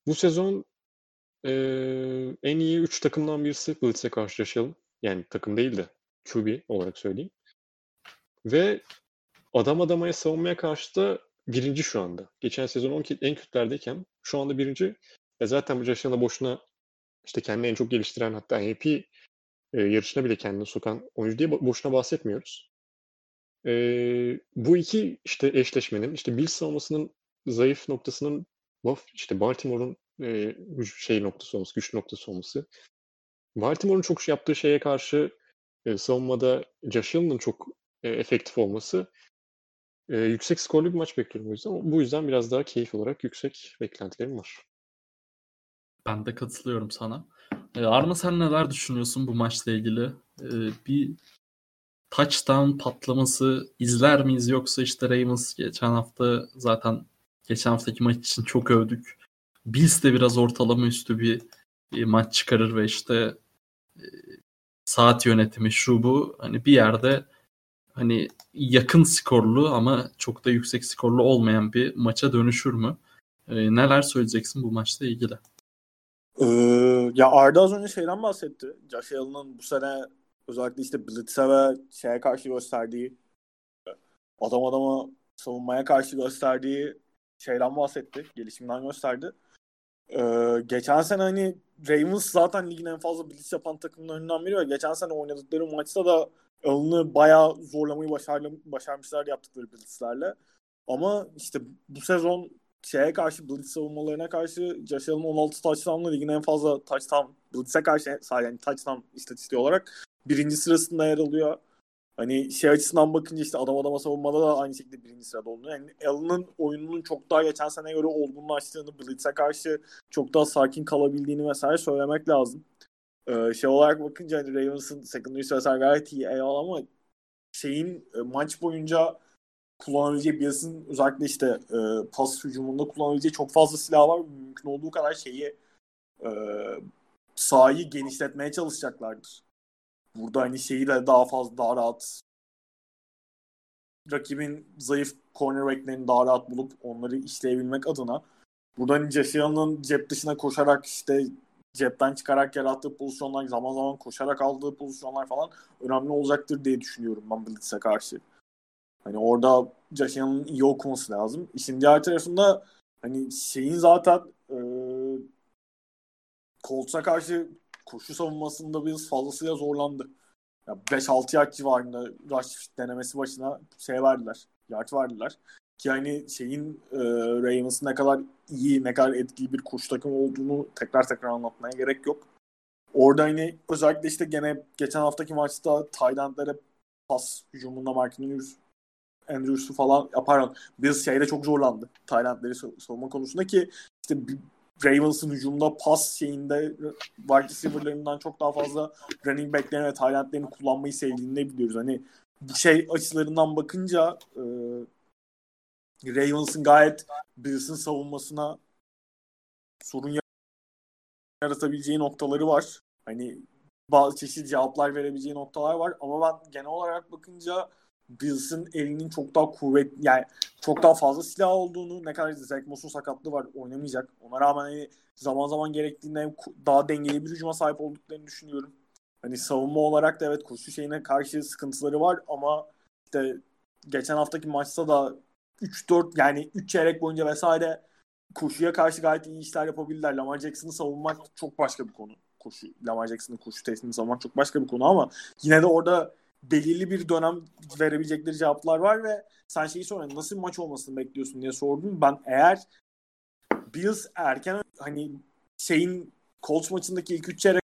Bu sezon e, en iyi 3 takımdan birisi blitz'e karşı Josh Allen. Yani takım değil de QB olarak söyleyeyim. Ve adam adamaya savunmaya karşı da birinci şu anda. Geçen sezon 10 en kötülerdeyken şu anda birinci. E zaten bu Josh Allen'a boşuna işte kendini en çok geliştiren hatta MVP e, yarışına bile kendini sokan oyuncu diye boşuna bahsetmiyoruz. E, bu iki işte eşleşmenin işte Bills savunmasının zayıf noktasının işte Baltimore'un e, şey noktası olması, güç noktası olması. Baltimore'un çok yaptığı şeye karşı e, savunmada Josh Allen'ın çok e, efektif olması e, yüksek skorlu bir maç bekliyorum o yüzden. Bu yüzden biraz daha keyif olarak yüksek beklentilerim var. Ben de katılıyorum sana. Ee, Arma sen neler düşünüyorsun bu maçla ilgili? Ee, bir touchdown patlaması izler miyiz yoksa işte Ravens geçen hafta zaten geçen haftaki maç için çok övdük. Bills de biraz ortalama üstü bir, maç çıkarır ve işte e, saat yönetimi şu bu hani bir yerde hani yakın skorlu ama çok da yüksek skorlu olmayan bir maça dönüşür mü? E, neler söyleyeceksin bu maçla ilgili? Ee, ya Arda az önce şeyden bahsetti. Josh Allen'ın bu sene özellikle işte Blitz'e ve şeye karşı gösterdiği adam adama savunmaya karşı gösterdiği şeyden bahsetti. Gelişimden gösterdi. Ee, geçen sene hani Ravens zaten ligin en fazla blitz yapan takımlarından biri ve geçen sene oynadıkları maçta da Allen'ı bayağı zorlamayı başarlı, başarmışlar yaptıkları blitzlerle. Ama işte bu sezon şeye karşı blitz savunmalarına karşı Josh Allen 16 touchdown'la ligin en fazla touchdown blitz'e karşı yani touchdown istatistiği olarak birinci sırasında yer alıyor. Hani şey açısından bakınca işte adam adama savunmada da aynı şekilde birinci sırada oluyor. Yani Allen'ın oyununun çok daha geçen sene göre olgunlaştığını, Blitz'e karşı çok daha sakin kalabildiğini vesaire söylemek lazım. Ee, şey olarak bakınca hani Ravens'ın secondary'si vesaire gayet iyi eyvallah ama şeyin e, maç boyunca kullanabileceği Bills'in özellikle işte e, pas hücumunda kullanabileceği çok fazla silah var. Mümkün olduğu kadar şeyi e, sahayı genişletmeye çalışacaklardır. Burada hani şeyi de daha fazla daha rahat rakibin zayıf cornerbacklerini daha rahat bulup onları işleyebilmek adına burada hani Josh cep dışına koşarak işte cepten çıkarak yarattığı pozisyonlar zaman zaman koşarak aldığı pozisyonlar falan önemli olacaktır diye düşünüyorum ben Blitz'e karşı. Hani orada Josh iyi okuması lazım. İşin diğer tarafında hani şeyin zaten e, Colts'a karşı koşu savunmasında biz fazlasıyla zorlandı. Ya 5-6 yard civarında rush denemesi başına şey verdiler. Yard verdiler. Ki hani şeyin e, Ravens'ın ne kadar iyi, ne kadar etkili bir koşu takımı olduğunu tekrar tekrar anlatmaya gerek yok. Orada hani özellikle işte gene geçen haftaki maçta Tayland'lara pas hücumunda Mark Andrews, Andrews'u falan pardon biz şeyde çok zorlandı. Tayland'ları savunma konusunda ki işte Ravens'ın hücumda pas şeyinde wide receiver'larından çok daha fazla running back'lerini ve tight kullanmayı sevdiğini de biliyoruz. Hani şey açılarından bakınca e, Ravens'ın gayet Bills'in savunmasına sorun yaratabileceği noktaları var. Hani bazı çeşitli cevaplar verebileceği noktalar var ama ben genel olarak bakınca Bills'in elinin çok daha kuvvet yani çok daha fazla silah olduğunu ne kadar Zach Moss'un sakatlığı var oynamayacak. Ona rağmen hani zaman zaman gerektiğinde daha dengeli bir hücuma sahip olduklarını düşünüyorum. Hani savunma olarak da evet koşu şeyine karşı sıkıntıları var ama işte geçen haftaki maçta da 3-4 yani 3 çeyrek boyunca vesaire koşuya karşı gayet iyi işler yapabildiler. Lamar Jackson'ı savunmak çok başka bir konu. Koşu, Lamar Jackson'ın koşu testini savunmak çok başka bir konu ama yine de orada belirli bir dönem verebilecekleri cevaplar var ve sen şeyi sorun nasıl bir maç olmasını bekliyorsun diye sordum. Ben eğer Bills erken hani şeyin Colts maçındaki ilk üç çeyrek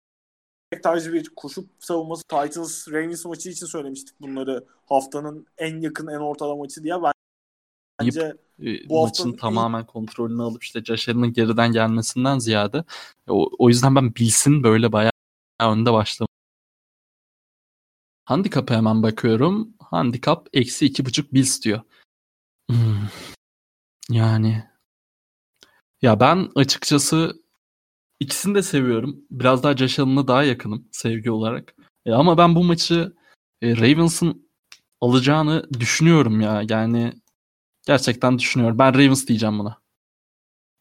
tarzı bir koşu savunması Titans Ravens maçı için söylemiştik bunları haftanın en yakın en ortalama maçı diye. Bence e, bu maçın haftanın tamamen ilk... kontrolünü alıp işte Josh geriden gelmesinden ziyade o, o yüzden ben Bills'in böyle bayağı önde başlamış Handikap'a hemen bakıyorum. Handikap eksi iki buçuk Bills diyor. Hmm. Yani Ya ben açıkçası ikisini de seviyorum. Biraz daha Josh Allen'a daha yakınım sevgi olarak. E, ama ben bu maçı e, Ravens'ın alacağını düşünüyorum ya. Yani gerçekten düşünüyorum. Ben Ravens diyeceğim buna.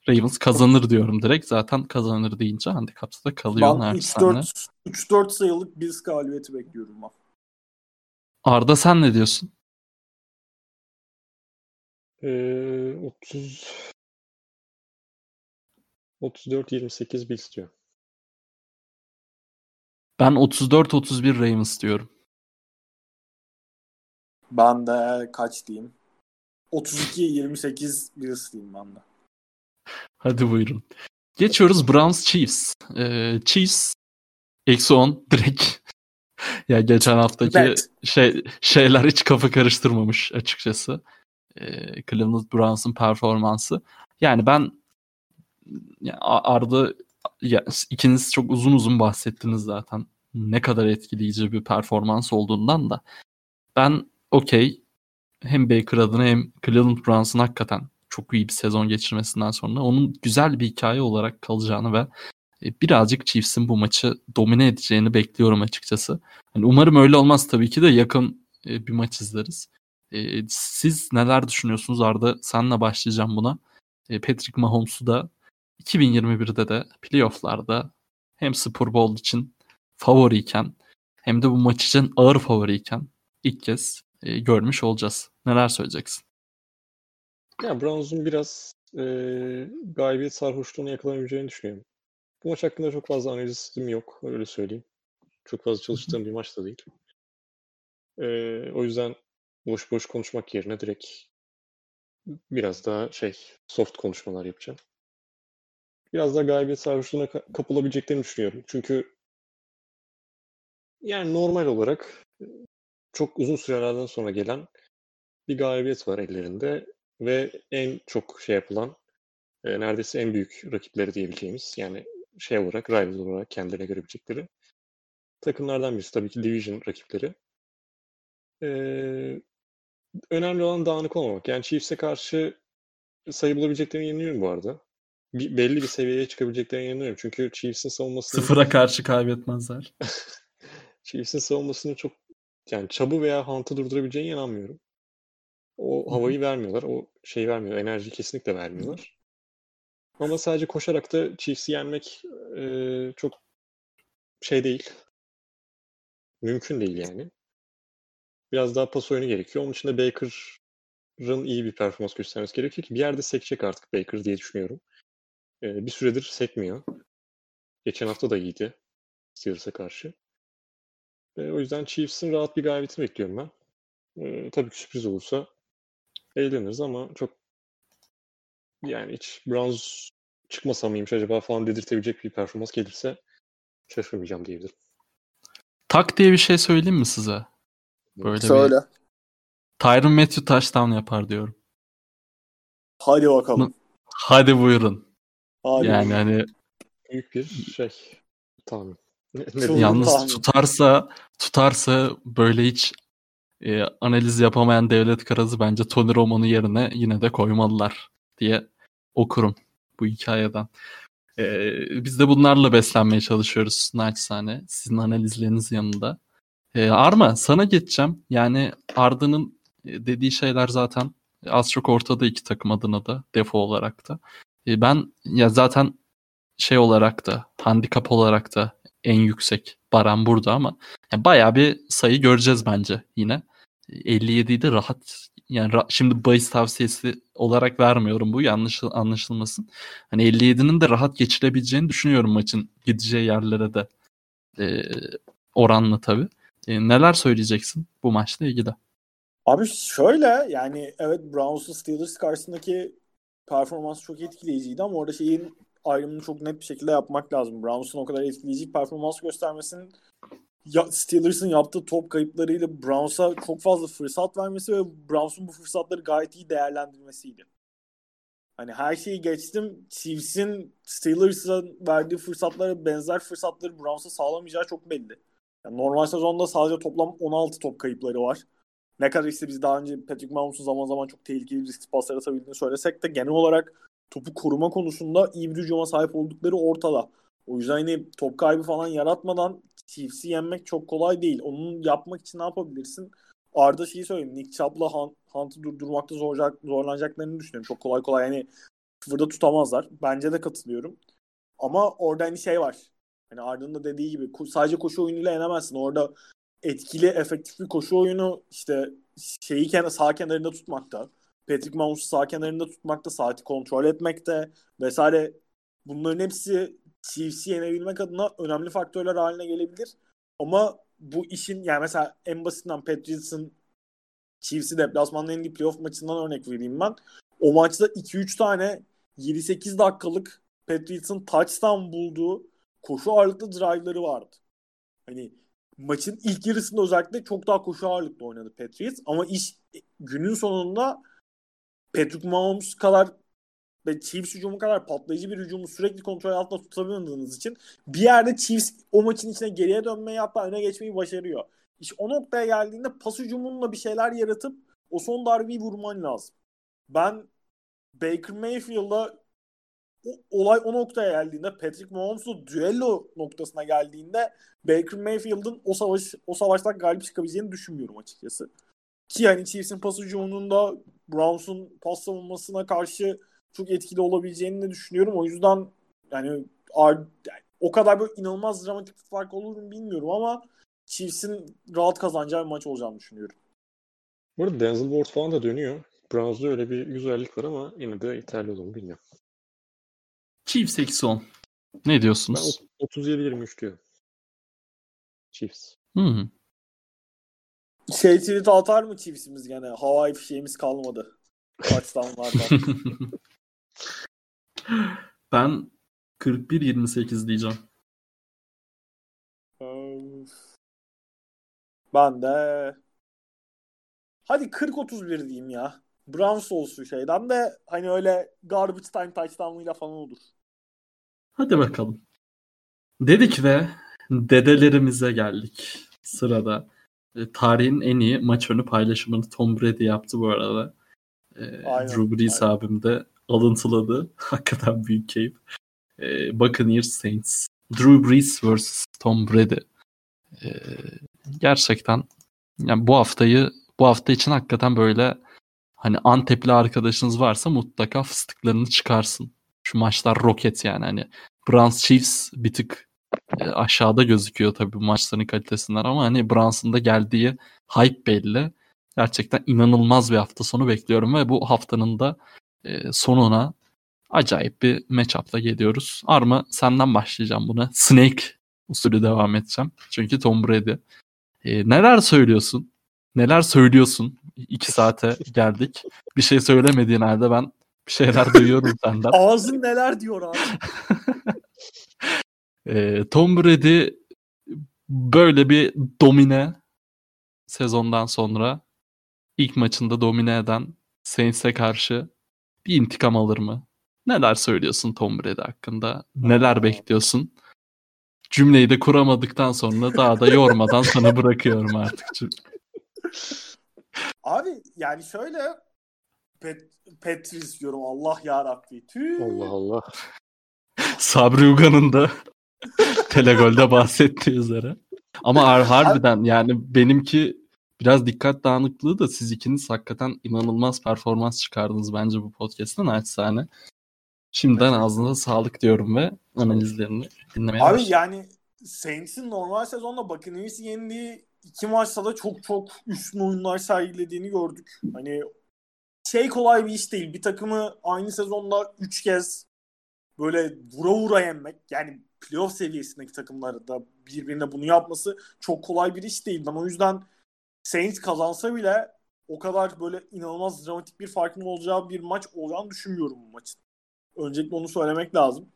Ravens kazanır diyorum direkt. Zaten kazanır deyince handikapta da kalıyor. Ben 3-4, 3-4 sayılık biz galibiyeti bekliyorum ben. Arda sen ne diyorsun? Ee, 30 34-28 Bills diyor. Ben 34-31 Ravens diyorum. Ben de kaç diyeyim? 32-28 Bills diyeyim ben de. Hadi buyurun. Geçiyoruz Browns Chiefs. Ee, Chiefs eksi 10 direkt. [laughs] ya geçen haftaki Bet. şey şeyler hiç kafa karıştırmamış açıkçası. Ee, Cleveland Browns'ın performansı. Yani ben ya Arda ya, ikiniz çok uzun uzun bahsettiniz zaten. Ne kadar etkileyici bir performans olduğundan da. Ben okey hem Baker adına hem Cleveland Browns'ın hakikaten çok iyi bir sezon geçirmesinden sonra onun güzel bir hikaye olarak kalacağını ve birazcık Chiefs'in bu maçı domine edeceğini bekliyorum açıkçası. Yani umarım öyle olmaz tabii ki de yakın e, bir maç izleriz. E, siz neler düşünüyorsunuz Arda? Senle başlayacağım buna. Patrick Mahomes'u da 2021'de de playoff'larda hem Super Bowl için favoriyken hem de bu maç için ağır favoriyken ilk kez görmüş olacağız. Neler söyleyeceksin? Ya Browns'un biraz e, galibiyet sarhoşluğunu yakalayabileceğini düşünüyorum. Maç hakkında çok fazla analizim yok. Öyle söyleyeyim. Çok fazla çalıştığım bir maç da değil. E, o yüzden boş boş konuşmak yerine direkt biraz daha şey soft konuşmalar yapacağım. Biraz daha galibiyet sarhoşluğuna kapılabileceklerini düşünüyorum. Çünkü yani normal olarak çok uzun sürelerden sonra gelen bir galibiyet var ellerinde ve en çok şey yapılan e, neredeyse en büyük rakipleri diyebileceğimiz yani şey olarak rival olarak kendilerine görebilecekleri takımlardan birisi tabii ki division rakipleri. Ee, önemli olan dağınık olmamak. Yani Chiefs'e karşı sayı bulabileceklerine inanıyorum bu arada. Bir, belli bir seviyeye çıkabileceklerine inanıyorum. Çünkü Chiefs'in savunmasını... Sıfıra karşı kaybetmezler. [laughs] Chiefs'in savunmasını çok yani çabı veya hantı durdurabileceğine inanmıyorum. O havayı vermiyorlar. O şeyi vermiyor. Enerjiyi kesinlikle vermiyorlar. Ama sadece koşarak da Chiefs'i yenmek e, çok şey değil. Mümkün değil yani. Biraz daha pas oyunu gerekiyor. Onun için de Baker'ın iyi bir performans göstermesi gerekiyor ki bir yerde sekecek artık Baker diye düşünüyorum. E, bir süredir sekmiyor. Geçen hafta da iyiydi Steelers'a karşı. E, o yüzden Chiefs'in rahat bir galibiyetini bekliyorum ben. E, tabii ki sürpriz olursa eğleniriz ama çok yani hiç Browns çıkmasa mıymış acaba falan dedirtebilecek bir performans gelirse şaşırmayacağım diyebilirim. Tak diye bir şey söyleyeyim mi size? Böyle Söyle. Bir... Tyron Matthew touchdown yapar diyorum. Hadi bakalım. Hadi buyurun. Hadi yani hani büyük bir şey tahmin. Yalnız tahmin. tutarsa tutarsa böyle hiç e, analiz yapamayan devlet karası bence Tony Romo'nun yerine yine de koymalılar diye okurum bu hikayeden. E, biz de bunlarla beslenmeye çalışıyoruz naçizane sizin analizleriniz yanında. E, Arma sana geçeceğim. Yani Arda'nın e, dediği şeyler zaten az çok ortada iki takım adına da defo olarak da. E, ben ya zaten şey olarak da handikap olarak da en yüksek Baran burada ama yani bayağı bir sayı göreceğiz bence yine. 57'yi de rahat yani şimdi bahis tavsiyesi olarak vermiyorum bu yanlış anlaşılmasın. Hani 57'nin de rahat geçirebileceğini düşünüyorum maçın gideceği yerlere de e, oranla tabii. E, neler söyleyeceksin bu maçla ilgili? Abi şöyle yani evet Browns'un Steelers karşısındaki performans çok etkileyiciydi ama orada şeyin ayrımını çok net bir şekilde yapmak lazım. Browns'un o kadar etkileyici performans göstermesinin ya, Steelers'ın yaptığı top kayıplarıyla Browns'a çok fazla fırsat vermesi ve Browns'un bu fırsatları gayet iyi değerlendirmesiydi. Hani her şeyi geçtim. Chiefs'in Steelers'a verdiği fırsatlara benzer fırsatları Browns'a sağlamayacağı çok belli. Yani normal sezonda sadece toplam 16 top kayıpları var. Ne kadar işte biz daha önce Patrick Mahomes'un zaman zaman çok tehlikeli riskli paslar atabildiğini söylesek de genel olarak topu koruma konusunda iyi bir hücuma sahip oldukları ortada. O yüzden hani top kaybı falan yaratmadan Chiefs'i yenmek çok kolay değil. Onun yapmak için ne yapabilirsin? Arda şeyi söyleyeyim. Nick Chubb'la Hunt'ı durdurmakta zorlanacak, zorlanacaklarını düşünüyorum. Çok kolay kolay yani sıfırda tutamazlar. Bence de katılıyorum. Ama orada hani şey var. Hani Arda'nın da dediği gibi sadece koşu oyunuyla yenemezsin. Orada etkili, efektif bir koşu oyunu işte şeyi kenar, sağ kenarında tutmakta. Patrick Mahomes'u sağ kenarında tutmakta, saati kontrol etmekte vesaire. Bunların hepsi Chiefs'i yenebilmek adına önemli faktörler haline gelebilir. Ama bu işin yani mesela en basitinden Patriots'ın Chiefs'i deplasmanla yendiği playoff maçından örnek vereyim ben. O maçta 2-3 tane 7-8 dakikalık Patriots'ın touchdown bulduğu koşu ağırlıklı drive'ları vardı. Hani maçın ilk yarısında özellikle çok daha koşu ağırlıklı oynadı Patriots ama iş günün sonunda Patrick Mahomes kadar ve Chiefs hücumu kadar patlayıcı bir hücumu sürekli kontrol altında tutabildiğiniz için bir yerde Chiefs o maçın içine geriye dönmeyi hatta öne geçmeyi başarıyor. İşte o noktaya geldiğinde pas hücumunla bir şeyler yaratıp o son darbeyi vurman lazım. Ben Baker Mayfield'a olay o noktaya geldiğinde Patrick Mahomes'la düello noktasına geldiğinde Baker Mayfield'ın o savaş o savaştan galip çıkabileceğini düşünmüyorum açıkçası. Ki yani Chiefs'in pas hücumunun da Browns'un pas savunmasına karşı çok etkili olabileceğini de düşünüyorum. O yüzden yani, yani o kadar böyle inanılmaz dramatik bir fark olur mu bilmiyorum ama Chiefs'in rahat kazanacağı bir maç olacağını düşünüyorum. Bu arada Denzel Ward falan da dönüyor. Browns'da öyle bir güzellik var ama yine de yeterli olur mu bilmiyorum. Chiefs eksi 10. Ne diyorsunuz? Ben 37-23 diyorum. Chiefs. Hı hı. Şey tweet atar mı Chiefs'imiz gene? Havai fişeğimiz kalmadı. [laughs] Touchdown'lardan. [laughs] ben 41-28 diyeceğim. Ben de hadi 40-31 diyeyim ya. Browns olsun şeyden de hani öyle garbage time touchdown'ıyla falan olur. Hadi bakalım. Dedik ve dedelerimize geldik. Sırada e, tarihin en iyi maç önü paylaşımını Tom Brady yaptı bu arada. E, aynen, Drew Brees aynen. abim de alıntıladı. [laughs] Hakikaten büyük keyif. E, Buccaneers Saints. Drew Brees vs. Tom Brady. E, gerçekten yani bu haftayı bu hafta için hakikaten böyle hani Antepli arkadaşınız varsa mutlaka fıstıklarını çıkarsın. Şu maçlar roket yani hani Browns Chiefs bir tık e, aşağıda gözüküyor tabii bu maçların kalitesinden ama hani Browns'ın da geldiği hype belli. Gerçekten inanılmaz bir hafta sonu bekliyorum ve bu haftanın da e, sonuna acayip bir matchup'la geliyoruz. Arma senden başlayacağım buna. Snake usulü devam edeceğim. Çünkü Tom Brady. E, neler söylüyorsun? Neler söylüyorsun? İki saate geldik. Bir şey söylemediğin halde ben bir şeyler duyuyorum [laughs] senden. Ağzın neler diyor abi. [laughs] e, Tom Brady böyle bir domine sezondan sonra ilk maçında domine eden Saints'e karşı bir intikam alır mı? Neler söylüyorsun Tom Brady hakkında? Neler bekliyorsun? Cümleyi de kuramadıktan sonra daha da yormadan sana bırakıyorum artık. Abi yani şöyle Pet, Petris diyorum Allah ya Rabbi. Allah Allah. Sabri Ugan'ın da [laughs] Telegol'de bahsettiği üzere. Ama harbiden yani benimki biraz dikkat dağınıklığı da siz ikiniz hakikaten inanılmaz performans çıkardınız bence bu podcast'ten naçizane. Şimdiden evet. ağzınıza sağlık diyorum ve analizlerini dinlemeye Abi başlayayım. yani Saints'in normal sezonda Buccaneers'i yendiği iki maçta da çok çok üstün oyunlar sergilediğini gördük. Hani şey kolay bir iş değil. Bir takımı aynı sezonda 3 kez böyle vura vura yenmek yani playoff seviyesindeki takımları da birbirine bunu yapması çok kolay bir iş değil. Ben o yüzden Saints kazansa bile o kadar böyle inanılmaz dramatik bir farkın olacağı bir maç olacağını düşünmüyorum bu maçın. Öncelikle onu söylemek lazım.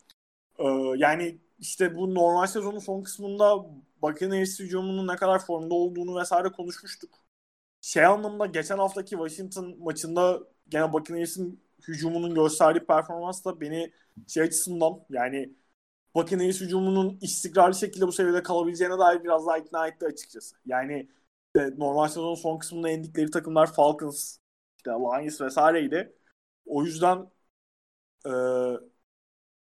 Ee, yani işte bu normal sezonun son kısmında Buccaneers hücumunun ne kadar formda olduğunu vesaire konuşmuştuk. Şey anlamda geçen haftaki Washington maçında gene Buccaneers'in hücumunun gösterdiği performans da beni şey açısından yani Buccaneers hücumunun istikrarlı şekilde bu seviyede kalabileceğine dair biraz daha ikna etti açıkçası. Yani işte normal sezonun son kısmında yendikleri takımlar Falcons, işte Lions vesaireydi. O yüzden e,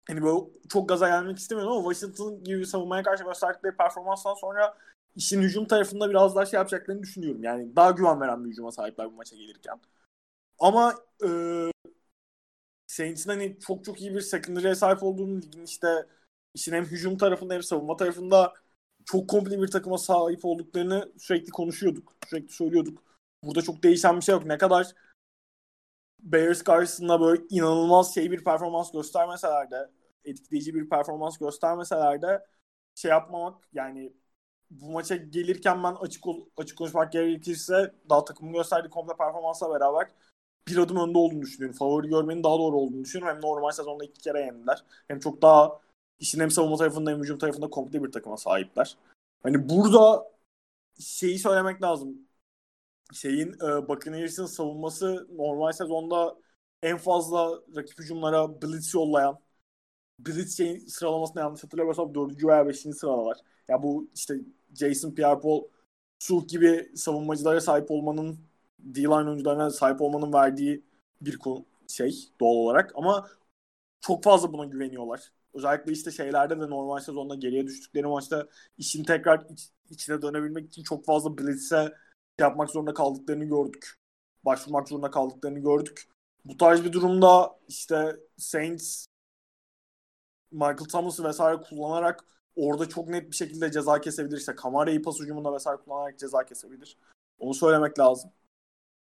hani böyle çok gaza gelmek istemiyorum ama Washington gibi savunmaya karşı gösterdikleri performanstan sonra işin hücum tarafında biraz daha şey yapacaklarını düşünüyorum. Yani daha güven veren bir hücuma sahipler bu maça gelirken. Ama e, Saints'in hani çok çok iyi bir secondary'e sahip olduğunu ligin işte işin hem hücum tarafında hem savunma tarafında çok komple bir takıma sahip olduklarını sürekli konuşuyorduk. Sürekli söylüyorduk. Burada çok değişen bir şey yok. Ne kadar Bears karşısında böyle inanılmaz şey bir performans göstermeseler de etkileyici bir performans göstermeseler de şey yapmamak yani bu maça gelirken ben açık açık konuşmak gerekirse daha takımın gösterdiği komple performansla beraber bir adım önde olduğunu düşünüyorum. Favori görmenin daha doğru olduğunu düşünüyorum. Hem normal sezonda iki kere yendiler. Hem çok daha işin hem savunma tarafında hem hücum tarafında komple bir takıma sahipler. Hani burada şeyi söylemek lazım. Şeyin e, Buccaneers'ın savunması normal sezonda en fazla rakip hücumlara blitz yollayan blitz şeyin sıralamasını yanlış hatırlamıyorsam 4. veya 5. sıradalar. Ya bu işte Jason Pierre-Paul Sulh gibi savunmacılara sahip olmanın D-line oyuncularına sahip olmanın verdiği bir şey doğal olarak ama çok fazla buna güveniyorlar. Özellikle işte şeylerde de normal sezonda geriye düştükleri maçta işin tekrar iç, içine dönebilmek için çok fazla blitz'e yapmak zorunda kaldıklarını gördük. Başvurmak zorunda kaldıklarını gördük. Bu tarz bir durumda işte Saints Michael Thomas'ı vesaire kullanarak orada çok net bir şekilde ceza kesebilir. İşte Kamara'yı pas ucumunda vesaire kullanarak ceza kesebilir. Onu söylemek lazım.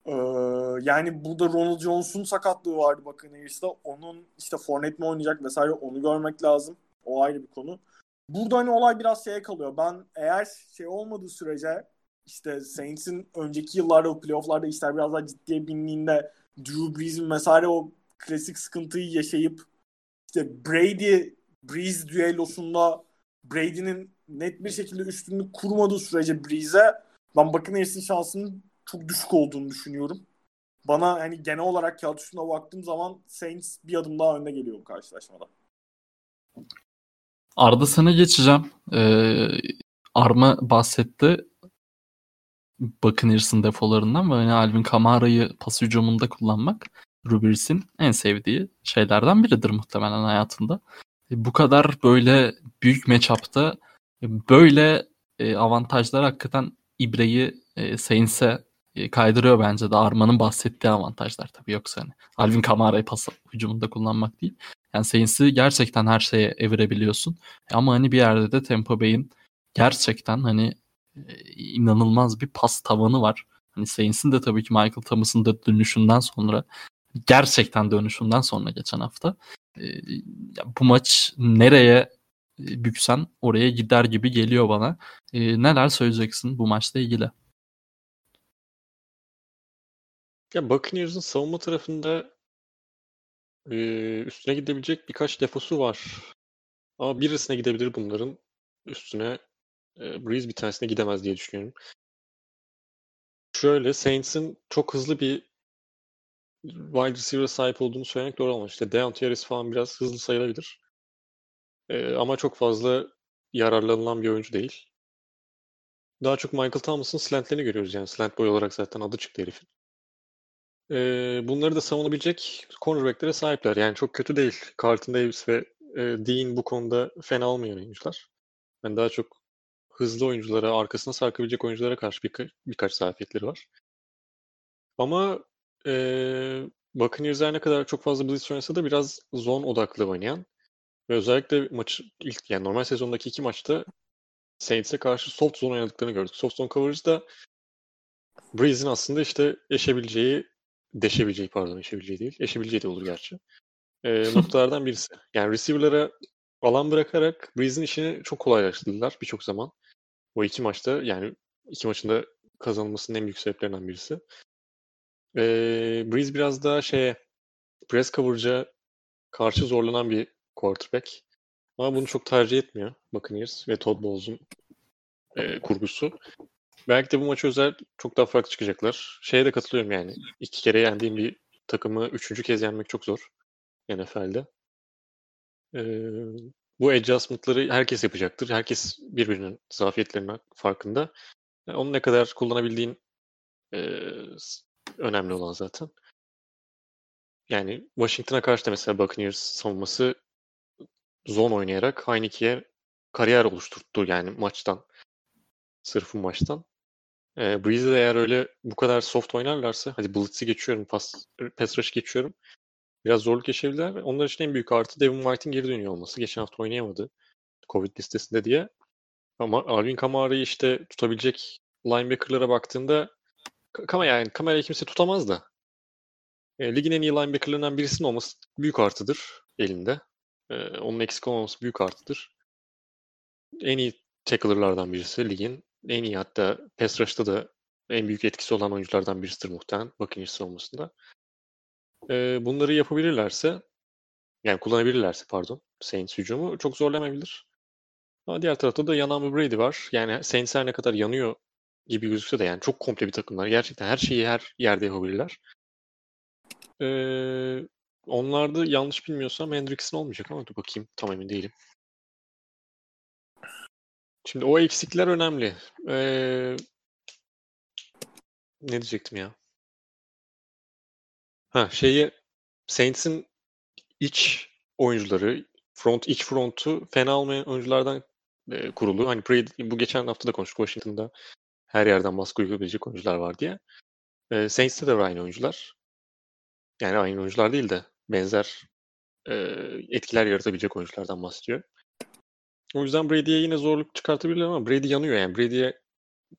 Ee, yani burada Ronald Jones'un sakatlığı vardı bakın işte Onun işte Fournette mi oynayacak vesaire onu görmek lazım. O ayrı bir konu. Burada hani olay biraz şeye kalıyor. Ben eğer şey olmadığı sürece işte Saints'in önceki yıllarda o playofflarda işler biraz daha ciddiye bindiğinde Drew Brees'in vesaire o klasik sıkıntıyı yaşayıp işte Brady Breeze düellosunda Brady'nin net bir şekilde üstünlük kurmadığı sürece Breeze'e ben Buccaneers'in şansının çok düşük olduğunu düşünüyorum. Bana hani genel olarak kağıt üstüne baktığım zaman Saints bir adım daha önde geliyor bu karşılaşmada. Arda sana geçeceğim. Ee, Arma bahsetti. Buccaneers'ın defolarından ve hani Alvin Kamara'yı pas hücumunda kullanmak Rubers'in en sevdiği şeylerden biridir muhtemelen hayatında. E, bu kadar böyle büyük matchup'ta e, böyle e, avantajlar hakikaten İbre'yi Saints'e kaydırıyor bence de Arman'ın bahsettiği avantajlar tabii yoksa hani Alvin Kamara'yı pas hücumunda kullanmak değil. Yani Saints'i gerçekten her şeye evirebiliyorsun. Ama hani bir yerde de Tempo Bay'in gerçekten hani e, inanılmaz bir pas tavanı var. Hani Saints'in de tabii ki Michael Thomas'ın da dönüşünden sonra gerçekten dönüşünden sonra geçen hafta e, bu maç nereye büksen oraya gider gibi geliyor bana. E, neler söyleyeceksin bu maçla ilgili? Ya Buccaneers'ın savunma tarafında e, üstüne gidebilecek birkaç defosu var. Ama birisine gidebilir bunların. Üstüne e, Breeze bir tanesine gidemez diye düşünüyorum. Şöyle Saints'in çok hızlı bir wide receiver'a sahip olduğunu söylemek doğru olmaz. İşte Deontay Harris falan biraz hızlı sayılabilir. E, ama çok fazla yararlanılan bir oyuncu değil. Daha çok Michael Thomas'ın slantlerini görüyoruz yani. Slant boy olarak zaten adı çıktı herifin. Eee, bunları da savunabilecek cornerback'lere sahipler. Yani çok kötü değil. Carlton Davis ve e, Dean bu konuda fena olmayan oyuncular. Yani daha çok hızlı oyunculara, arkasına sarkabilecek oyunculara karşı birka birkaç zafiyetleri var. Ama eee Buccaneers'ler ne kadar çok fazla blitz oynasa da biraz zone odaklı oynayan ve özellikle maç ilk yani normal sezondaki iki maçta Saints'e karşı soft zone oynadıklarını gördük. Soft zone coverage'da Breeze'in aslında işte eşebileceği deşebileceği pardon eşebileceği değil. Eşebileceği de olur gerçi. E, [laughs] noktalardan birisi. Yani receiver'lara alan bırakarak Breeze'in işini çok kolaylaştırdılar birçok zaman. O iki maçta yani iki maçında kazanılmasının en büyük sebeplerinden birisi. E, Breeze biraz daha şeye press coverage'a karşı zorlanan bir quarterback. Ama bunu çok tercih etmiyor Buccaneers ve Todd Bowles'un e, kurgusu. Belki de bu maçı özel çok daha farklı çıkacaklar. Şeye de katılıyorum yani. İki kere yendiğim bir takımı üçüncü kez yenmek çok zor NFL'de. Ee, bu adjustment'ları herkes yapacaktır. Herkes birbirinin zafiyetlerinin farkında. Yani onu ne kadar kullanabildiğin e, önemli olan zaten. yani Washington'a karşı da mesela Buccaneers savunması zone oynayarak Heineke'ye kariyer oluşturttu yani maçtan. Sırf bu maçtan. E, Breeze'de eğer öyle bu kadar soft oynarlarsa hadi Blitz'i geçiyorum, pas, pass rush geçiyorum. Biraz zorluk yaşayabilirler. Onlar için en büyük artı Devin White'in geri dönüyor olması. Geçen hafta oynayamadı. Covid listesinde diye. Ama Alvin Kamara'yı işte tutabilecek linebacker'lara baktığında kama yani kamerayı kimse tutamaz da. E, ligin en iyi linebacker'larından birisinin olması büyük artıdır elinde. E, onun eksik olmaması büyük artıdır. En iyi tackler'lardan birisi ligin. En iyi hatta pass rush'ta da en büyük etkisi olan oyunculardan birisidir muhtemelen Buccaneers savunmasında. E, bunları yapabilirlerse yani kullanabilirlerse pardon Saints hücumu çok zorlamayabilir. Ama diğer tarafta da yanan bir Brady var. Yani Saints her ne kadar yanıyor gibi gözükse de yani çok komple bir takımlar. Gerçekten her şeyi her yerde yapabilirler. Ee, onlarda yanlış bilmiyorsam Hendrickson olmayacak ama dur bakayım tam emin değilim. Şimdi o eksikler önemli. Ee, ne diyecektim ya? Ha şeyi Saints'in iç oyuncuları, front iç frontu fena olmayan oyunculardan e, kurulu. Hani Brady, bu geçen hafta da konuştuk Washington'da her yerden baskı uygulayabilecek oyuncular var diye. E, Saints'te de aynı oyuncular. Yani aynı oyuncular değil de benzer e, etkiler yaratabilecek oyunculardan bahsediyor. O yüzden Brady'ye yine zorluk çıkartabilirler ama Brady yanıyor yani. Brady'ye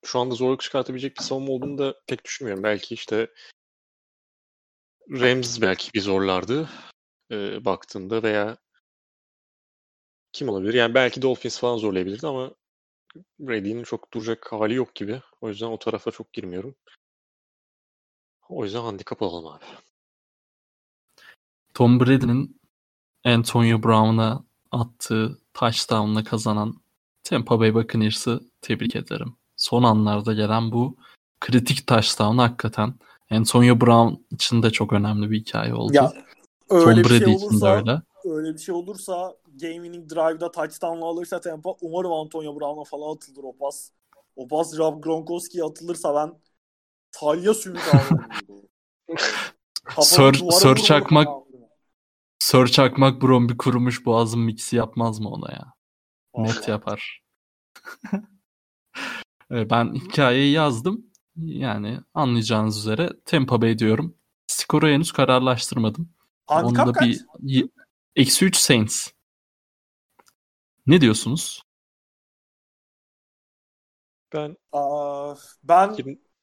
şu anda zorluk çıkartabilecek bir savunma olduğunu da pek düşünmüyorum. Belki işte Rams belki bir zorlardı e, baktığında veya kim olabilir? Yani belki Dolphins falan zorlayabilirdi ama Brady'nin çok duracak hali yok gibi. O yüzden o tarafa çok girmiyorum. O yüzden handikap alalım abi. Tom Brady'nin Antonio Brown'a attığı touchdown'la kazanan Tampa Bay Buccaneers'ı tebrik ederim. Son anlarda gelen bu kritik touchdown hakikaten Antonio Brown için de çok önemli bir hikaye oldu. Ya öyle Tom bir Brady şey için de olursa öyle. öyle bir şey olursa game winning drive'da touchdown'la alırsa Tampa umarım Antonio Brown'a falan atılır o pas. O pas Rob Gronkowski'ye atılırsa ben salya sümük alırım. [laughs] Sör, Sör Çakmak ya. Sör Çakmak Bromby kurumuş boğazın miksi yapmaz mı ona ya? Net yapar. [laughs] E, ben hikayeyi yazdım. Yani anlayacağınız üzere Tampa Bay diyorum. Skoru henüz kararlaştırmadım. Handikap Onda kaç? bir eksi 3 Saints. Ne diyorsunuz? Ben Aa, ben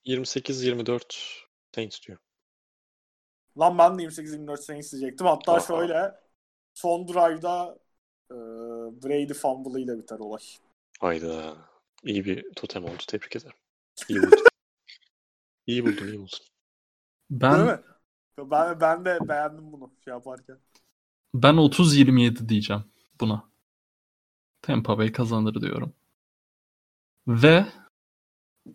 28-24 Saints diyorum. Lan ben de 28-24 Saints diyecektim. Hatta Aha. şöyle son drive'da e, Brady fumble ile biter olay. Hayda. İyi bir totem oldu. Tebrik ederim. İyi buldun. [laughs] iyi buldun, iyi buldun. Değil Ben mi? Ben, ben de beğendim bunu şey yaparken. ben 30-27 diyeceğim buna. Tampa Bay kazanır diyorum. Ve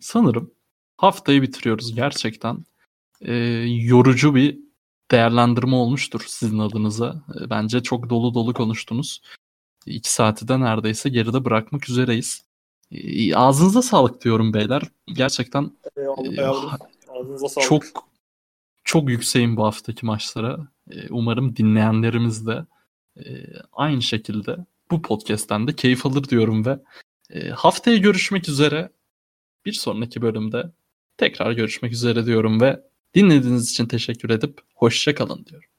sanırım haftayı bitiriyoruz gerçekten. e, yorucu bir değerlendirme olmuştur sizin adınıza. E, bence çok dolu dolu konuştunuz. İki saati de neredeyse geride bırakmak üzereyiz. E, ağzınıza sağlık diyorum beyler. Gerçekten Eyvallah, Ağzınıza sağlık. çok çok yükseğim bu haftaki maçlara. E, umarım dinleyenlerimiz de e, aynı şekilde bu podcast'ten de keyif alır diyorum ve e, haftaya görüşmek üzere. Bir sonraki bölümde tekrar görüşmek üzere diyorum ve dinlediğiniz için teşekkür edip hoşça kalın diyorum.